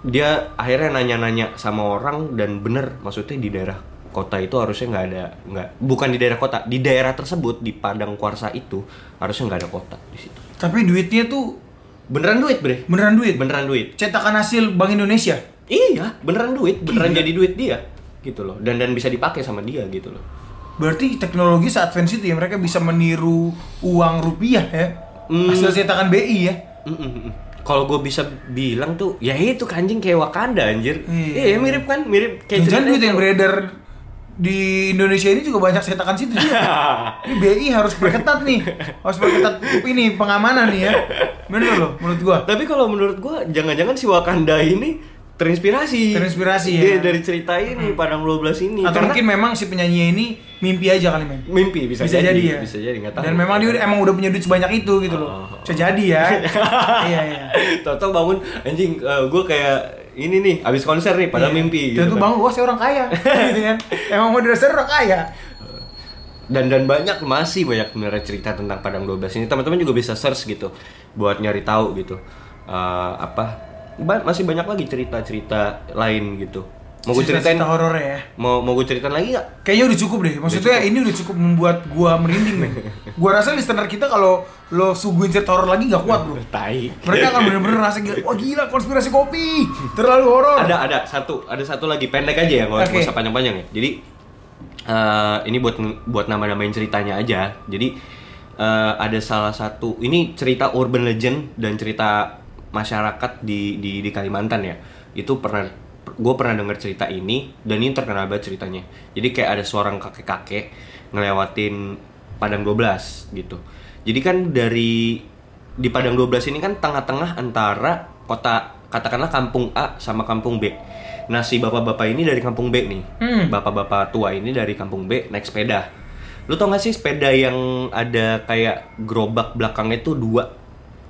dia akhirnya nanya-nanya sama orang dan bener maksudnya di daerah kota itu harusnya nggak ada nggak bukan di daerah kota di daerah tersebut di Padang Kuarsa itu harusnya nggak ada kota di situ Tapi duitnya tuh beneran duit bre beneran duit. beneran duit Cetakan hasil Bank Indonesia. iya beneran duit beneran Gila. jadi duit dia gitu loh dan dan bisa dipakai sama dia gitu loh Berarti teknologi se-advance itu ya mereka bisa meniru uang rupiah ya. Hmm. Hasil cetakan BI ya. Mm, mm, mm. Kalau gue bisa bilang tuh, ya itu kanjing kayak Wakanda anjir. Iya. Iya, mirip kan, mirip kayak Jangan duit yang beredar di Indonesia ini juga banyak cetakan situ juga. *laughs* Ini BI harus perketat nih. Harus perketat ini pengamanan nih ya. Bener loh menurut gua. Tapi kalau menurut gue, jangan-jangan si Wakanda ini terinspirasi. Terinspirasi, Dia ya. dari cerita ini Padang 12 ini. Atau Karena mungkin memang si penyanyi ini mimpi aja kali men. mimpi bisa, Bisa, jadi, ya. Bisa jadi nggak tahu. Dan memang dia emang udah punya duit sebanyak itu gitu loh. Oh. Bisa jadi ya. *laughs* iya iya. Tahu-tahu bangun anjing gue kayak ini nih habis konser nih padahal Iya. mimpi gitu tuh kan. bangun wah saya orang kaya *laughs* gitu kan. Emang mau dasar orang kaya. dan dan banyak masih banyak sebenarnya cerita tentang Padang 12 ini teman-teman juga bisa search gitu buat nyari tahu gitu Eh, apa ba- masih banyak lagi cerita-cerita lain gitu mau gue ceritain Cerita horor ya. mau mau gue ceritain lagi nggak Kayaknya udah cukup deh. Maksudnya ini udah cukup membuat gua merinding, men. *laughs* Gua rasa listener kita kalau lo suguhin cerita horor lagi nggak kuat, Bro. tai Mereka akan bener-bener rasa gila. Wah gila konspirasi kopi. Terlalu horor. ada ada satu ada satu lagi pendek aja ya nggak nggak usah panjang-panjang ya jadi eh, ini buat buat nama-namain ceritanya aja jadi eh, ada salah satu ini cerita urban legend dan cerita masyarakat di di di Kalimantan ya itu pernah gue pernah dengar cerita ini dan ini terkenal banget ceritanya jadi kayak ada seorang kakek-kakek ngelewatin Padang 12 gitu jadi kan dari di Padang 12 ini kan tengah-tengah antara kota katakanlah kampung A sama kampung B. Nah si bapak-bapak ini dari kampung B nih, Hmm. bapak-bapak tua ini dari kampung B naik sepeda. Lu tau gak sih sepeda yang ada kayak gerobak belakangnya tuh dua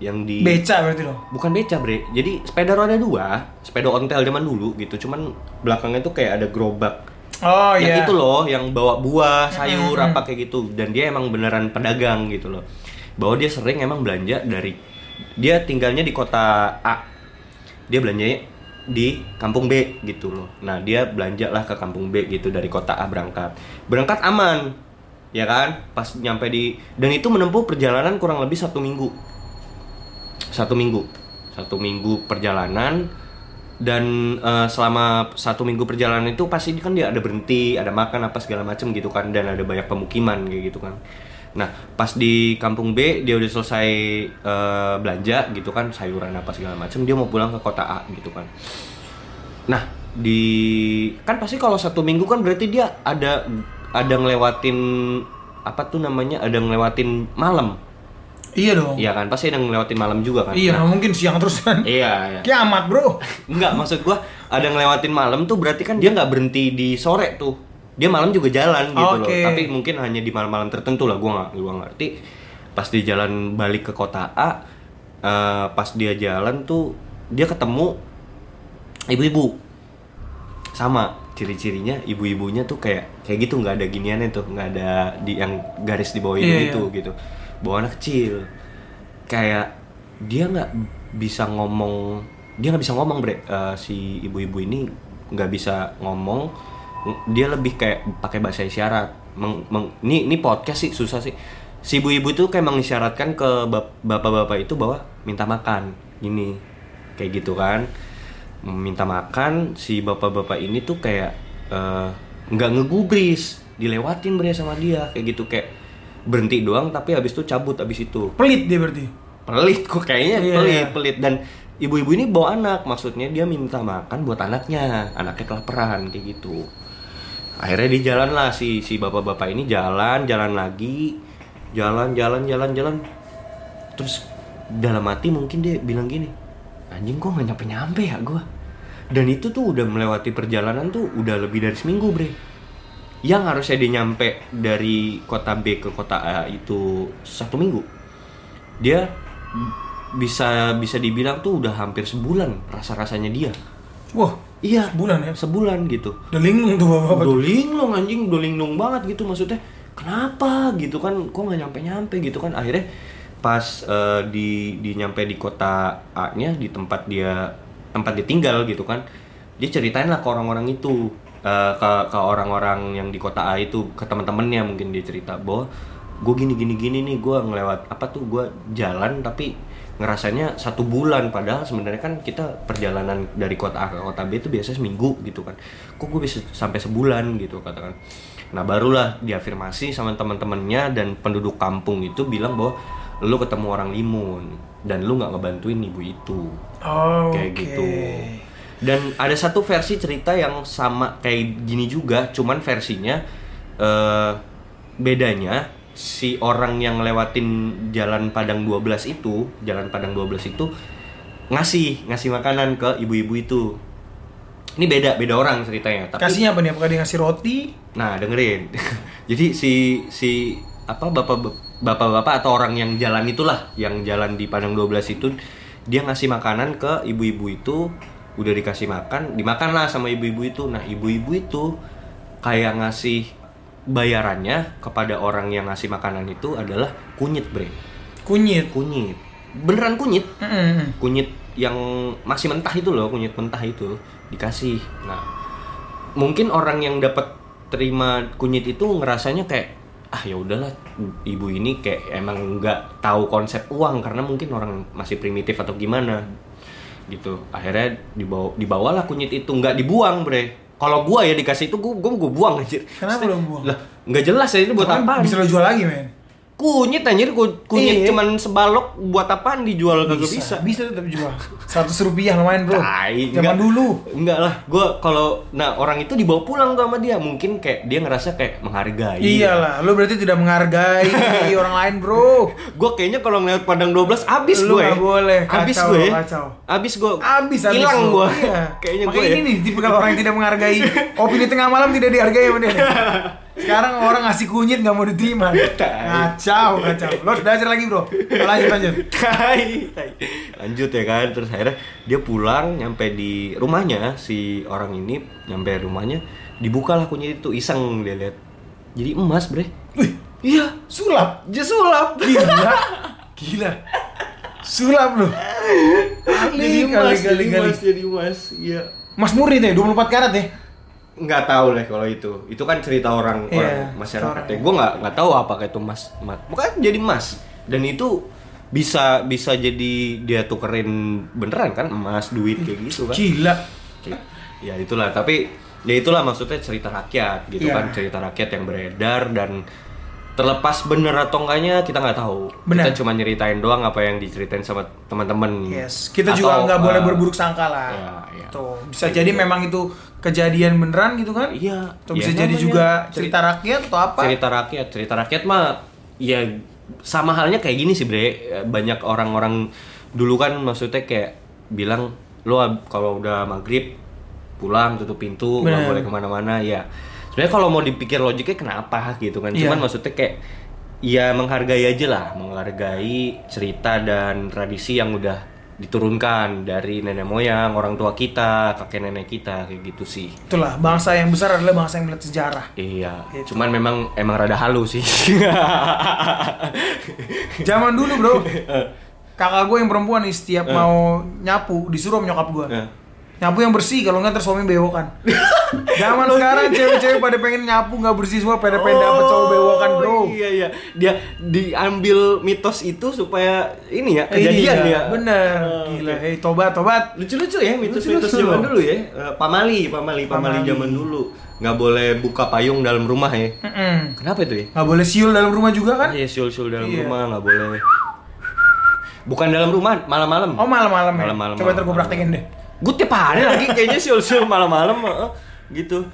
yang di Beca berarti dong. bukan beca bre. Jadi sepeda roda dua sepeda ontel zaman dulu gitu. Cuman belakangnya tuh kayak ada gerobak. Oh yang iya. itu loh yang bawa buah sayur Mm-mm. apa kayak gitu. Dan dia emang beneran pedagang gitu loh. Bahwa dia sering emang belanja dari dia tinggalnya di kota A. Dia belanjanya di kampung B gitu loh. Nah dia belanja lah ke kampung B gitu dari kota A berangkat. Berangkat aman ya kan? Pas nyampe di dan itu menempuh perjalanan kurang lebih satu minggu satu minggu. Satu minggu perjalanan dan eh, selama satu minggu perjalanan itu pasti kan dia ada berhenti ada makan apa segala macem gitu kan dan ada banyak pemukiman gitu kan. Nah pas di kampung B dia udah selesai eh, belanja gitu kan sayuran apa segala macem dia mau pulang ke kota A gitu kan. Nah di kan pasti kalau satu minggu kan berarti dia ada ada ngelewatin apa tuh namanya ada ngelewatin malam Iya dong. Iya kan, pasti ada ngelewatin malam juga kan. Iya, Nah, mungkin siang terus kan. iya, iya. Kiamat, Bro. *laughs* Enggak, maksud gua ada ngelewatin malam tuh berarti kan dia nggak berhenti di sore tuh. Dia malam juga jalan gitu loh. Oke. Tapi mungkin hanya di malam-malam tertentu lah, gua nggak gua ngerti. Pas di jalan balik ke kota A, eh, pas dia jalan tuh dia ketemu ibu-ibu. Sama ciri-cirinya ibu-ibunya tuh kayak kayak gitu nggak ada giniannya tuh nggak ada di yang garis di bawah Iya, itu gitu bawa anak kecil. Kayak dia nggak bisa ngomong dia nggak bisa ngomong bre. Eh, si ibu-ibu ini nggak bisa ngomong. Dia lebih kayak pakai bahasa isyarat. Meng- meng- ini ini podcast sih susah sih. Si ibu-ibu itu kayak mengisyaratkan ke bap- bapak-bapak itu bahwa minta makan gini. Kayak gitu kan. Minta makan si bapak-bapak ini tuh kayak eh, nggak ngegubris. Dilewatin bre sama dia. Kayak gitu kayak berhenti doang tapi habis itu cabut habis itu. Pelit dia berarti. pelit kok kayaknya Iya. pelit pelit. Dan ibu-ibu ini bawa anak maksudnya dia minta makan buat anaknya. Anaknya kelaparan kayak gitu. Akhirnya di jalan lah si si bapak-bapak ini jalan jalan lagi. Jalan jalan jalan jalan. Terus dalam hati mungkin dia bilang gini anjing kok nggak nyampe nyampe ya gua. Dan itu tuh udah melewati perjalanan tuh udah lebih dari seminggu bre yang harusnya dia nyampe dari kota B ke kota A itu satu minggu. Dia bisa bisa dibilang tuh udah hampir sebulan rasa rasanya dia. Wah, iya sebulan ya. sebulan gitu. Udah linglung tuh bapak-bapak. udah linglung anjing udah linglung banget gitu maksudnya. Kenapa gitu kan? Kok nggak nyampe nyampe gitu kan? Akhirnya pas eh, di di nyampe di kota A nya di tempat dia tempat dia tinggal gitu kan dia ceritain lah ke orang-orang itu eh, ke ke orang-orang yang di kota A itu ke teman-temannya mungkin dia cerita bahwa gue gini gini gini nih gue ngelewat apa tuh gue jalan tapi ngerasanya satu bulan. Padahal sebenarnya kan kita perjalanan dari kota A ke kota B itu biasanya seminggu gitu kan. Kok gue bisa sampai sebulan? Gitu katakan nah barulah diafirmasi sama teman-temannya dan penduduk kampung itu bilang bahwa lu ketemu orang limun dan lu nggak ngebantuin ibu itu. Oh, kayak oke. gitu dan ada satu versi cerita yang sama kayak gini juga cuman versinya eh, bedanya si orang yang lewatin jalan Padang 12 itu jalan Padang 12 itu ngasih ngasih makanan ke ibu-ibu itu ini beda beda orang ceritanya tapi Kasihnya apa nih? Apakah dia ngasih roti? Nah, dengerin. *laughs* Jadi si si apa bapak bapak-bapak atau orang yang jalan itulah, yang jalan di Padang 12 itu dia ngasih makanan ke ibu-ibu itu, udah dikasih makan, dimakan lah sama ibu-ibu itu. Nah, ibu-ibu itu kayak ngasih bayarannya kepada orang yang ngasih makanan itu adalah kunyit, Bre. Kunyit. Kunyit. Beneran kunyit Mm-mm. kunyit yang masih mentah itu loh kunyit mentah itu dikasih nah mungkin orang yang dapat terima kunyit itu ngerasanya kayak ah ya udahlah ibu ini kayak emang nggak tahu konsep uang karena mungkin orang masih primitif atau gimana gitu akhirnya dibawa dibawalah kunyit itu nggak dibuang bre kalau gua ya dikasih itu gua gua, gua buang anjir Kenapa lo buang? lah nggak jelas ya ini buat apa Bisa lo jual lagi, men. Kunyit anjir, ku- kunyit Iya. cuman sebalok buat apaan dijual kagak bisa. Bisa tetap jual. 100 rupiah lumayan, Bro. Tai, Zaman enggak. dulu. Enggak lah, gua kalau nah orang itu dibawa pulang tuh sama dia, mungkin kayak dia ngerasa kayak menghargai. Iyalah, lu berarti tidak menghargai *laughs* orang lain, Bro. Gue kayaknya kalau ngeliat padang 12 abis Lu gue. nggak boleh, Abis kacau, gue. kacau. Abis gue. Abis abis Hilang lu. gue. Iya. *laughs* kayaknya gue. Makanya ya. ini nih tipe kalau orang yang tidak menghargai opini tengah malam tidak dihargai sama dia. *laughs* Sekarang orang ngasih kunyit nggak mau diterima. Kacau, kacau. Lo harus belajar lagi, Bro. Lanjut, lanjut. Tai, tai. Lanjut ya kan, terus akhirnya dia pulang nyampe di rumahnya si orang ini nyampe rumahnya dibukalah kunyit itu iseng dia lihat. Jadi emas, Bre. Wih, Iya, sulap. dia sulap. Gila. Gila. Sulap lu. Jadi emas, jadi emas, jadi emas. Iya. Mas Murni deh, 24 karat ya. Nggak tahu lah kalau itu. Itu kan cerita orang Iya, orang masyarakat ya. Gue nggak nggak tahu apakah itu mas mas. Bukan jadi emas dan itu bisa bisa jadi dia tukerin beneran kan emas duit kayak gitu kan. Gila. ya itulah. Tapi ya itulah maksudnya cerita rakyat gitu Iya. kan. Cerita rakyat yang beredar dan terlepas bener atau enggaknya kita nggak tahu Benar. kita cuma nyeritain doang apa yang diceritain sama teman-teman Yes, kita Atau, juga nggak boleh uh, berburuk sangka lah. Iya, iya. Tuh, bisa jadi memang itu kejadian beneran gitu kan? iya Atau iya bisa jadi namanya juga cerita rakyat atau apa? cerita rakyat cerita rakyat mah ya sama halnya kayak gini sih bre banyak orang-orang dulu kan maksudnya kayak bilang lo kalau udah maghrib pulang tutup pintu nggak Bener. boleh ke mana-mana ya sebenarnya kalau mau dipikir logiknya kenapa gitu kan Iya. cuman maksudnya kayak ya menghargai aja lah menghargai cerita dan tradisi yang udah diturunkan dari nenek moyang orang tua kita kakek nenek kita kayak gitu sih Itulah bangsa yang besar adalah bangsa yang melihat sejarah. Iya, Gitu. cuman memang emang rada halu sih. *laughs* Zaman dulu bro, *laughs* kakak gue yang perempuan nih setiap mau nyapu disuruh nyokap gue. Eh. Nyapu yang bersih, kalau nggak terus suami bewokan. *laughs* Zaman sekarang cewek-cewek pada pengen nyapu nggak bersih semua, pada pengen dapet cowok bewokan bro. Iya iya, dia diambil mitos itu supaya ini ya kejadian Iya, ya. Bener, Oh, gila. oke. Hei, tobat, tobat. Lucu-lucu ya mitos-mitos zaman dulu ya. Eh, pamali, pamali, pamali zaman dulu. Nggak boleh buka payung dalam rumah ya. Mm-mm. Kenapa itu ya? Nggak boleh siul dalam rumah juga kan? Iya, siul-siul dalam Iya. rumah nggak boleh. Bukan dalam rumah, malam-malam. Oh malam-malam ya? Malam-malam, Coba ntar gue praktekin deh. Gue tiap hari lagi kayaknya siul-siul malam-malam gitu.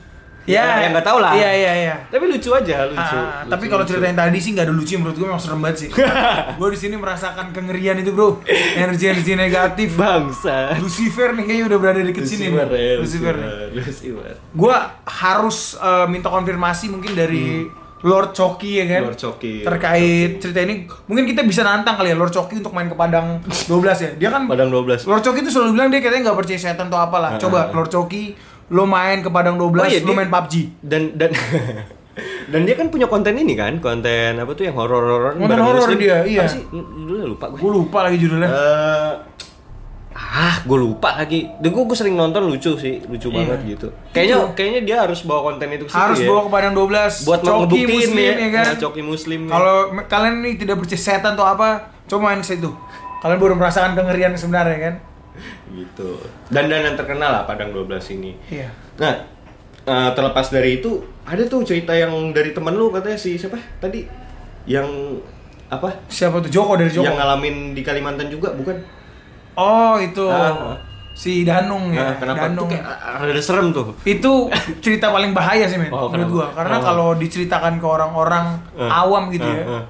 Ya, yang nggak tahu lah. Iya, iya, iya. Tapi lucu aja, lucu. Ah, lucu, tapi kalau lucu. cerita yang tadi sih nggak ada lucu menurut gue memang serem banget sih. *laughs* gue di sini merasakan kengerian itu bro, energi-energi negatif. bangsa. Lucifer nih kayaknya udah berada di sini Lucifer, ya, Lucifer. Lucifer, Lucifer. Gue harus eh, minta konfirmasi mungkin dari Lord Choki ya kan. Lord Choki. Terkait cerita ini, mungkin kita bisa nantang kali ya Lord Choki untuk main ke Padang *laughs* 12 ya. Dia kan Padang 12. Lord Choki itu selalu bilang dia katanya nggak percaya setan atau apalah. Coba Lord Choki, lo main ke Padang 12, Oh iya, lo dia- main PUBG. Dan dan *laughs* dan dia kan punya konten ini kan, konten apa tuh yang horor-horor Konten horor dia, iya. Apa sih? Dulu lupa gue. Gue lupa lagi judulnya. Eh, ah, gue lupa lagi. Dan gue, sering nonton lucu sih, lucu Iya. banget gitu. Kayaknya kayaknya dia harus bawa konten itu ke harus ya. bawa ke Padang 12 buat Coki muslim ya, ya kan Nah, coki muslim. ya. kalau kalian ini tidak percaya setan atau apa coba main situ kalian baru merasakan kengerian sebenarnya kan gitu. Dan dan yang terkenal lah Padang 12 ini. iya Nah, eh, terlepas dari itu, ada tuh cerita yang dari temen lu katanya si siapa tadi yang apa? siapa tuh Joko dari Joko Yang ngalamin di Kalimantan juga, bukan? Oh itu Ah, ah. si Danung ya Nah, kenapa Danung tuh kayak ada serem tuh? itu cerita paling bahaya sih men Oh, menurut gua karena Kenapa? kalau diceritakan ke orang-orang Eh. awam gitu ya Eh, eh.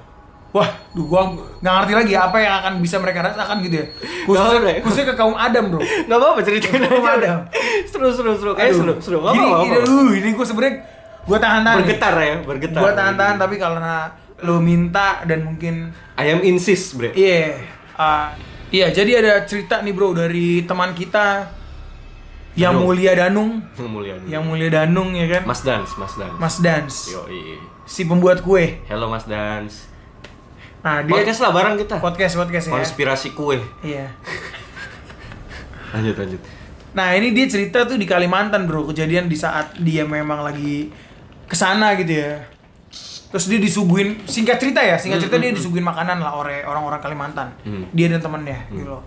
Wah, duh gua nggak ngerti lagi apa yang akan bisa mereka rasakan gitu ya. Khususnya, ya? khususnya ke kaum Adam, Bro. Gak apa-apa ceritain Belum aja. ada. Seru seru seru. Kayak seru seru. Gak Gini, apa-apa. gini, uh, ini gue sebenarnya gue tahan-tahan. Bergetar ya, bergetar. Gue tahan-tahan tapi karena lo minta dan mungkin Ayam insist, bre. iya ah, iya jadi ada cerita nih bro dari teman kita yang Danung. mulia Danung *laughs* Yang mulia. nih. yang mulia Danung ya kan Mas Dance, Mas Dance. Mas Dance Yo, si pembuat kue Hello Mas Dance. nah dia Podcast lah bareng kita. podcast podcast ya Konspirasi kue. iya *laughs* Lanjut lanjut. nah ini dia cerita tuh di Kalimantan bro kejadian di saat dia memang lagi ke sana gitu ya terus dia disuguhin singkat cerita ya singkat cerita dia disuguhin makanan lah oleh orang-orang Kalimantan Hmm. dia dan temennya gitu loh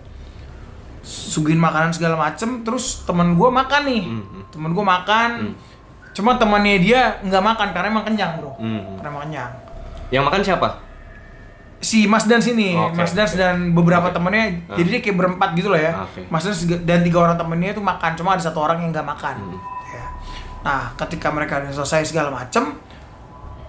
suguhin makanan segala macem terus temen gue makan nih Hmm. temen gue makan cuma temannya dia nggak makan karena emang kenyang bro Hmm. karena emang kenyang Yang makan siapa? si Mas Dan sini, Oke, Mas Dan dan beberapa Oke. temennya, Ah. jadi dia kayak berempat gitu lah ya. Oke. Mas Dan dan tiga orang temennya itu makan, cuma ada satu orang yang nggak makan. Hmm. Ya. Nah, ketika mereka udah selesai segala macem,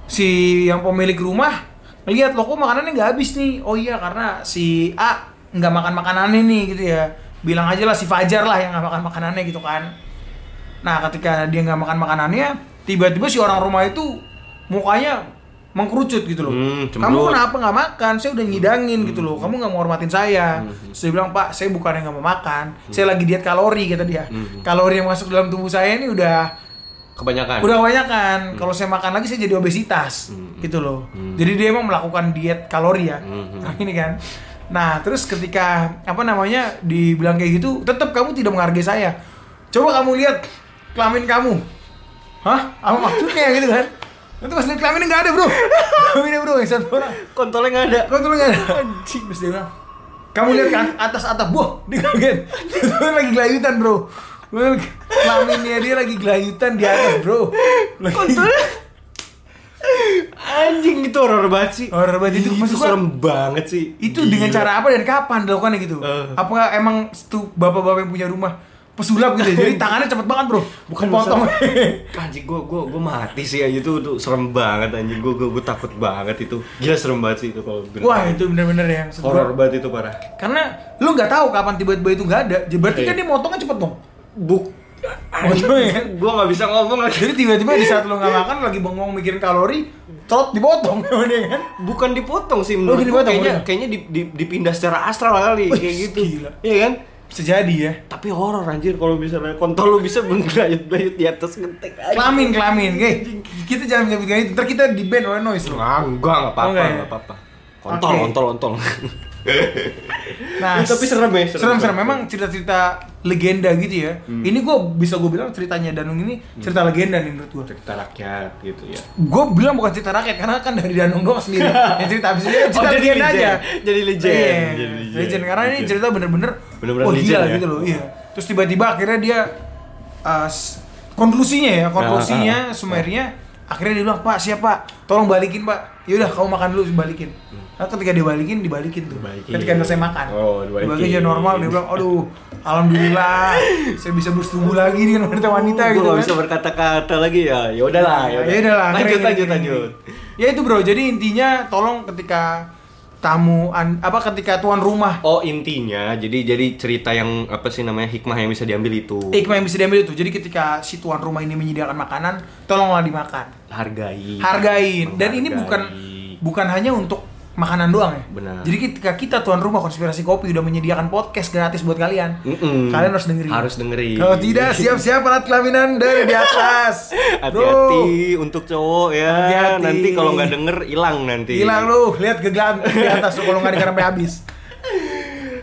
si yang pemilik rumah lihat loh kok makanannya nggak habis nih. Oh iya karena si A nggak makan makanannya nih gitu ya. Bilang aja lah si Fajar lah yang nggak makan makanannya gitu kan. Nah, ketika dia nggak makan makanannya, tiba-tiba si orang rumah itu mukanya mengkerucut gitu loh. Hmm, Kamu kenapa nggak makan? Saya udah ngidangin gitu loh. Kamu nggak mau hormatin saya. Hmm. Dia bilang, Pak, saya bukan yang nggak mau makan. Saya lagi diet kalori kata dia. Hmm. Kalori yang masuk dalam tubuh saya ini udah Kebanyakan. udah kebanyakan. Kalau saya makan lagi saya jadi obesitas Hmm. gitu loh. Hmm. Jadi dia emang melakukan diet kalori ya. Hmm. Nah, ini kan. Nah, terus ketika apa namanya dibilang kayak gitu, tetap kamu tidak menghargai saya. Coba kamu lihat kelamin kamu. Hah? Apa maksudnya *laughs* gitu kan? Itu pas lihat kelaminnya nggak ada bro. Kelaminnya bro yang satu orang. Kontolnya nggak ada. Tuh nggak ada. Anjing. Terus dia bilang, kamu lihat ke atas atas, boh, dia kaget. *laughs* Lagi gelayutan bro. Kelaminnya dia lagi gelayutan di atas bro. Lagi- Anjing itu horor banget sih. Horor banget itu, Itu maksud gua- serem banget sih. itu Gila. dengan cara apa dan kapan dilakukannya gitu? Eh. Apakah emang tuh bapak-bapak yang punya rumah pesulap gitu? ya? Jadi *laughs* tangannya cepet banget bro. Bukan potong. *laughs* Anjing gua gua gua mati sih aja itu tuh serem banget anjing gua gua, gua takut banget itu. Gila serem banget sih itu kalau bener. Wah itu bener-bener ya. gua. horor banget itu parah. Karena lu nggak tahu kapan tiba-tiba itu nggak ada. Jadi Berarti Iya. kan dia motongnya cepet dong. Buk Potongnya. gua nggak bisa ngomong lagi. Jadi tiba-tiba di saat lu nggak makan lagi bengong mikirin kalori, trot dipotong dia *laughs* kan. Bukan dipotong sih Oh, menurut dipotong, kayaknya bener. kayaknya di- di- dipindah secara astral kali Wih, kayak gitu. gila. Iya kan? Bisa jadi ya. Tapi horor anjir kalau misalnya kontol lu bisa bergelayut-gelayut di atas gentek aja. Kelamin, kelamin. Kita jangan menyebut itu. Ntar kita di ban oleh noise. Ah, enggak, enggak apa-apa, Oh, enggak ya? apa-apa. Kontol, kontol, kontol. *laughs* *laughs* Nah, Ya, tapi serem ya, serem, serem. Memang cerita-cerita legenda gitu ya. Ini gue bisa gue bilang ceritanya Danung ini cerita legenda nih menurut gue. Cerita rakyat gitu ya. Gue bilang bukan cerita rakyat karena kan dari Danung doang sendiri. *laughs* yang cerita habis itu cerita Oh, jadi legenda legend. aja. Jadi legend. Iya, Jadi legend. legend. Karena ini Legend. cerita bener-bener Bener-bener oh, legend gila ya. gitu loh. Iya. Terus tiba-tiba akhirnya dia uh, konklusinya ya, konklusinya sumernya akhirnya dia bilang pak siapa tolong balikin pak. Yaudah kamu makan dulu balikin. Nah, ketika dibalikin dibalikin tuh. Dibalikin. ketika selesai makan. Oh, dibalikin. dibalikin jadi normal dia bilang aduh alhamdulillah saya bisa bersetubuh lagi dengan wanita wanita Gua gitu nggak kan. bisa berkata-kata lagi ya. Ya udahlah, ya udah lah Lanjut, lanjut, lanjut. ya itu bro. Jadi intinya tolong ketika tamu an- apa ketika tuan rumah. Oh intinya, jadi jadi cerita yang apa sih namanya hikmah yang bisa diambil itu. Hikmah yang bisa diambil itu. Jadi ketika si tuan rumah ini menyediakan makanan tolonglah dimakan. Hargai, hargain. Dan ini bukan bukan hanya untuk makanan doang ya Benar. jadi ketika kita tuan rumah konspirasi kopi udah menyediakan podcast gratis buat kalian Mm-mm. kalian harus dengerin Harus dengerin. kalau tidak siap-siap alat kelaminan dari di atas. *laughs* Hati-hati untuk cowok ya. Hati-hati. Nanti kalau nggak denger hilang nanti. hilang lu lihat gegam di atas kalau nggak dengar sampai habis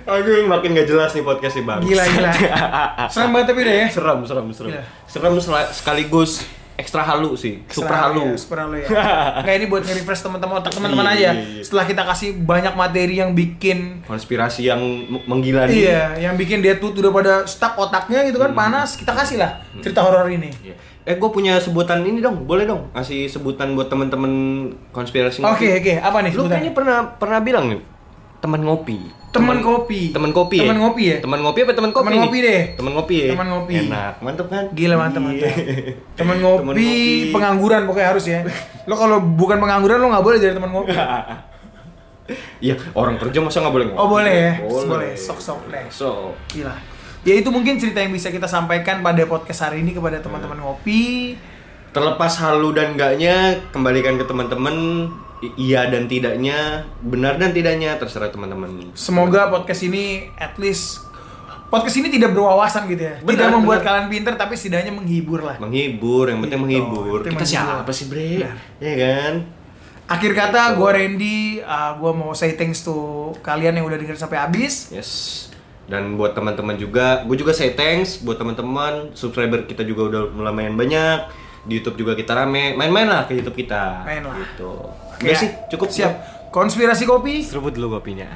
Aduh, makin gak jelas nih podcast bang. gila gila *laughs* serem banget tapi deh ya serem, serem, serem. Gila. Serem sekaligus ekstra halu sih, super halu. ya, super halu ya nggak ini buat nge-refresh teman-teman otak teman-teman Iya, aja iya, iya. setelah kita kasih banyak materi yang bikin Konspirasi yang menggila nih. Iya, yang bikin dia tuh udah pada stuck otaknya gitu kan panas, kita kasih lah cerita horor ini. Iya. Eh, gue punya sebutan ini dong, boleh dong? Kasih sebutan buat temen-temen konspirasi. Oke, oke, apa nih Lu kayaknya pernah pernah bilang nih, teman ngopi. Teman kopi. Teman kopi. Teman ngopi ya? Teman ngopi apa teman kopi? Teman ngopi deh. Teman ngopi ya. Teman ngopi. Enak, mantep kan? Gila mantap Iya. mantap. Teman Teman ngopi, ngopi. pengangguran pokoknya harus ya. Lo kalau bukan pengangguran lo nggak boleh jadi teman ngopi. *laughs* Iya, orang kerja masa nggak boleh ngopi? Oh boleh ya, Boleh. boleh. Sok sok deh. So, Gila. Ya itu mungkin cerita yang bisa kita sampaikan pada podcast hari ini kepada teman-teman ngopi. terlepas halu dan enggaknya, kembalikan ke teman-teman. I- Iya dan tidaknya, benar dan tidaknya terserah teman-teman. Semoga podcast ini at least podcast ini tidak berwawasan gitu ya. Benar, tidak membuat benar. kalian pinter tapi setidaknya menghibur lah. menghibur, yang penting Gitu, menghibur. itu Kita menghibur. siapa sih, Bre? Benar. Ya kan? Akhir kata, gue Randy, uh, gue mau say thanks to kalian yang udah dengerin sampai habis. Yes. Dan buat teman-teman juga, gue juga say thanks buat teman-teman, subscriber kita juga udah lumayan banyak. Di YouTube juga kita rame. Main-main lah ke YouTube kita. Main lah. Gitu. Udah sih, cukup Siap. Konspirasi kopi. Seruput dulu kopinya.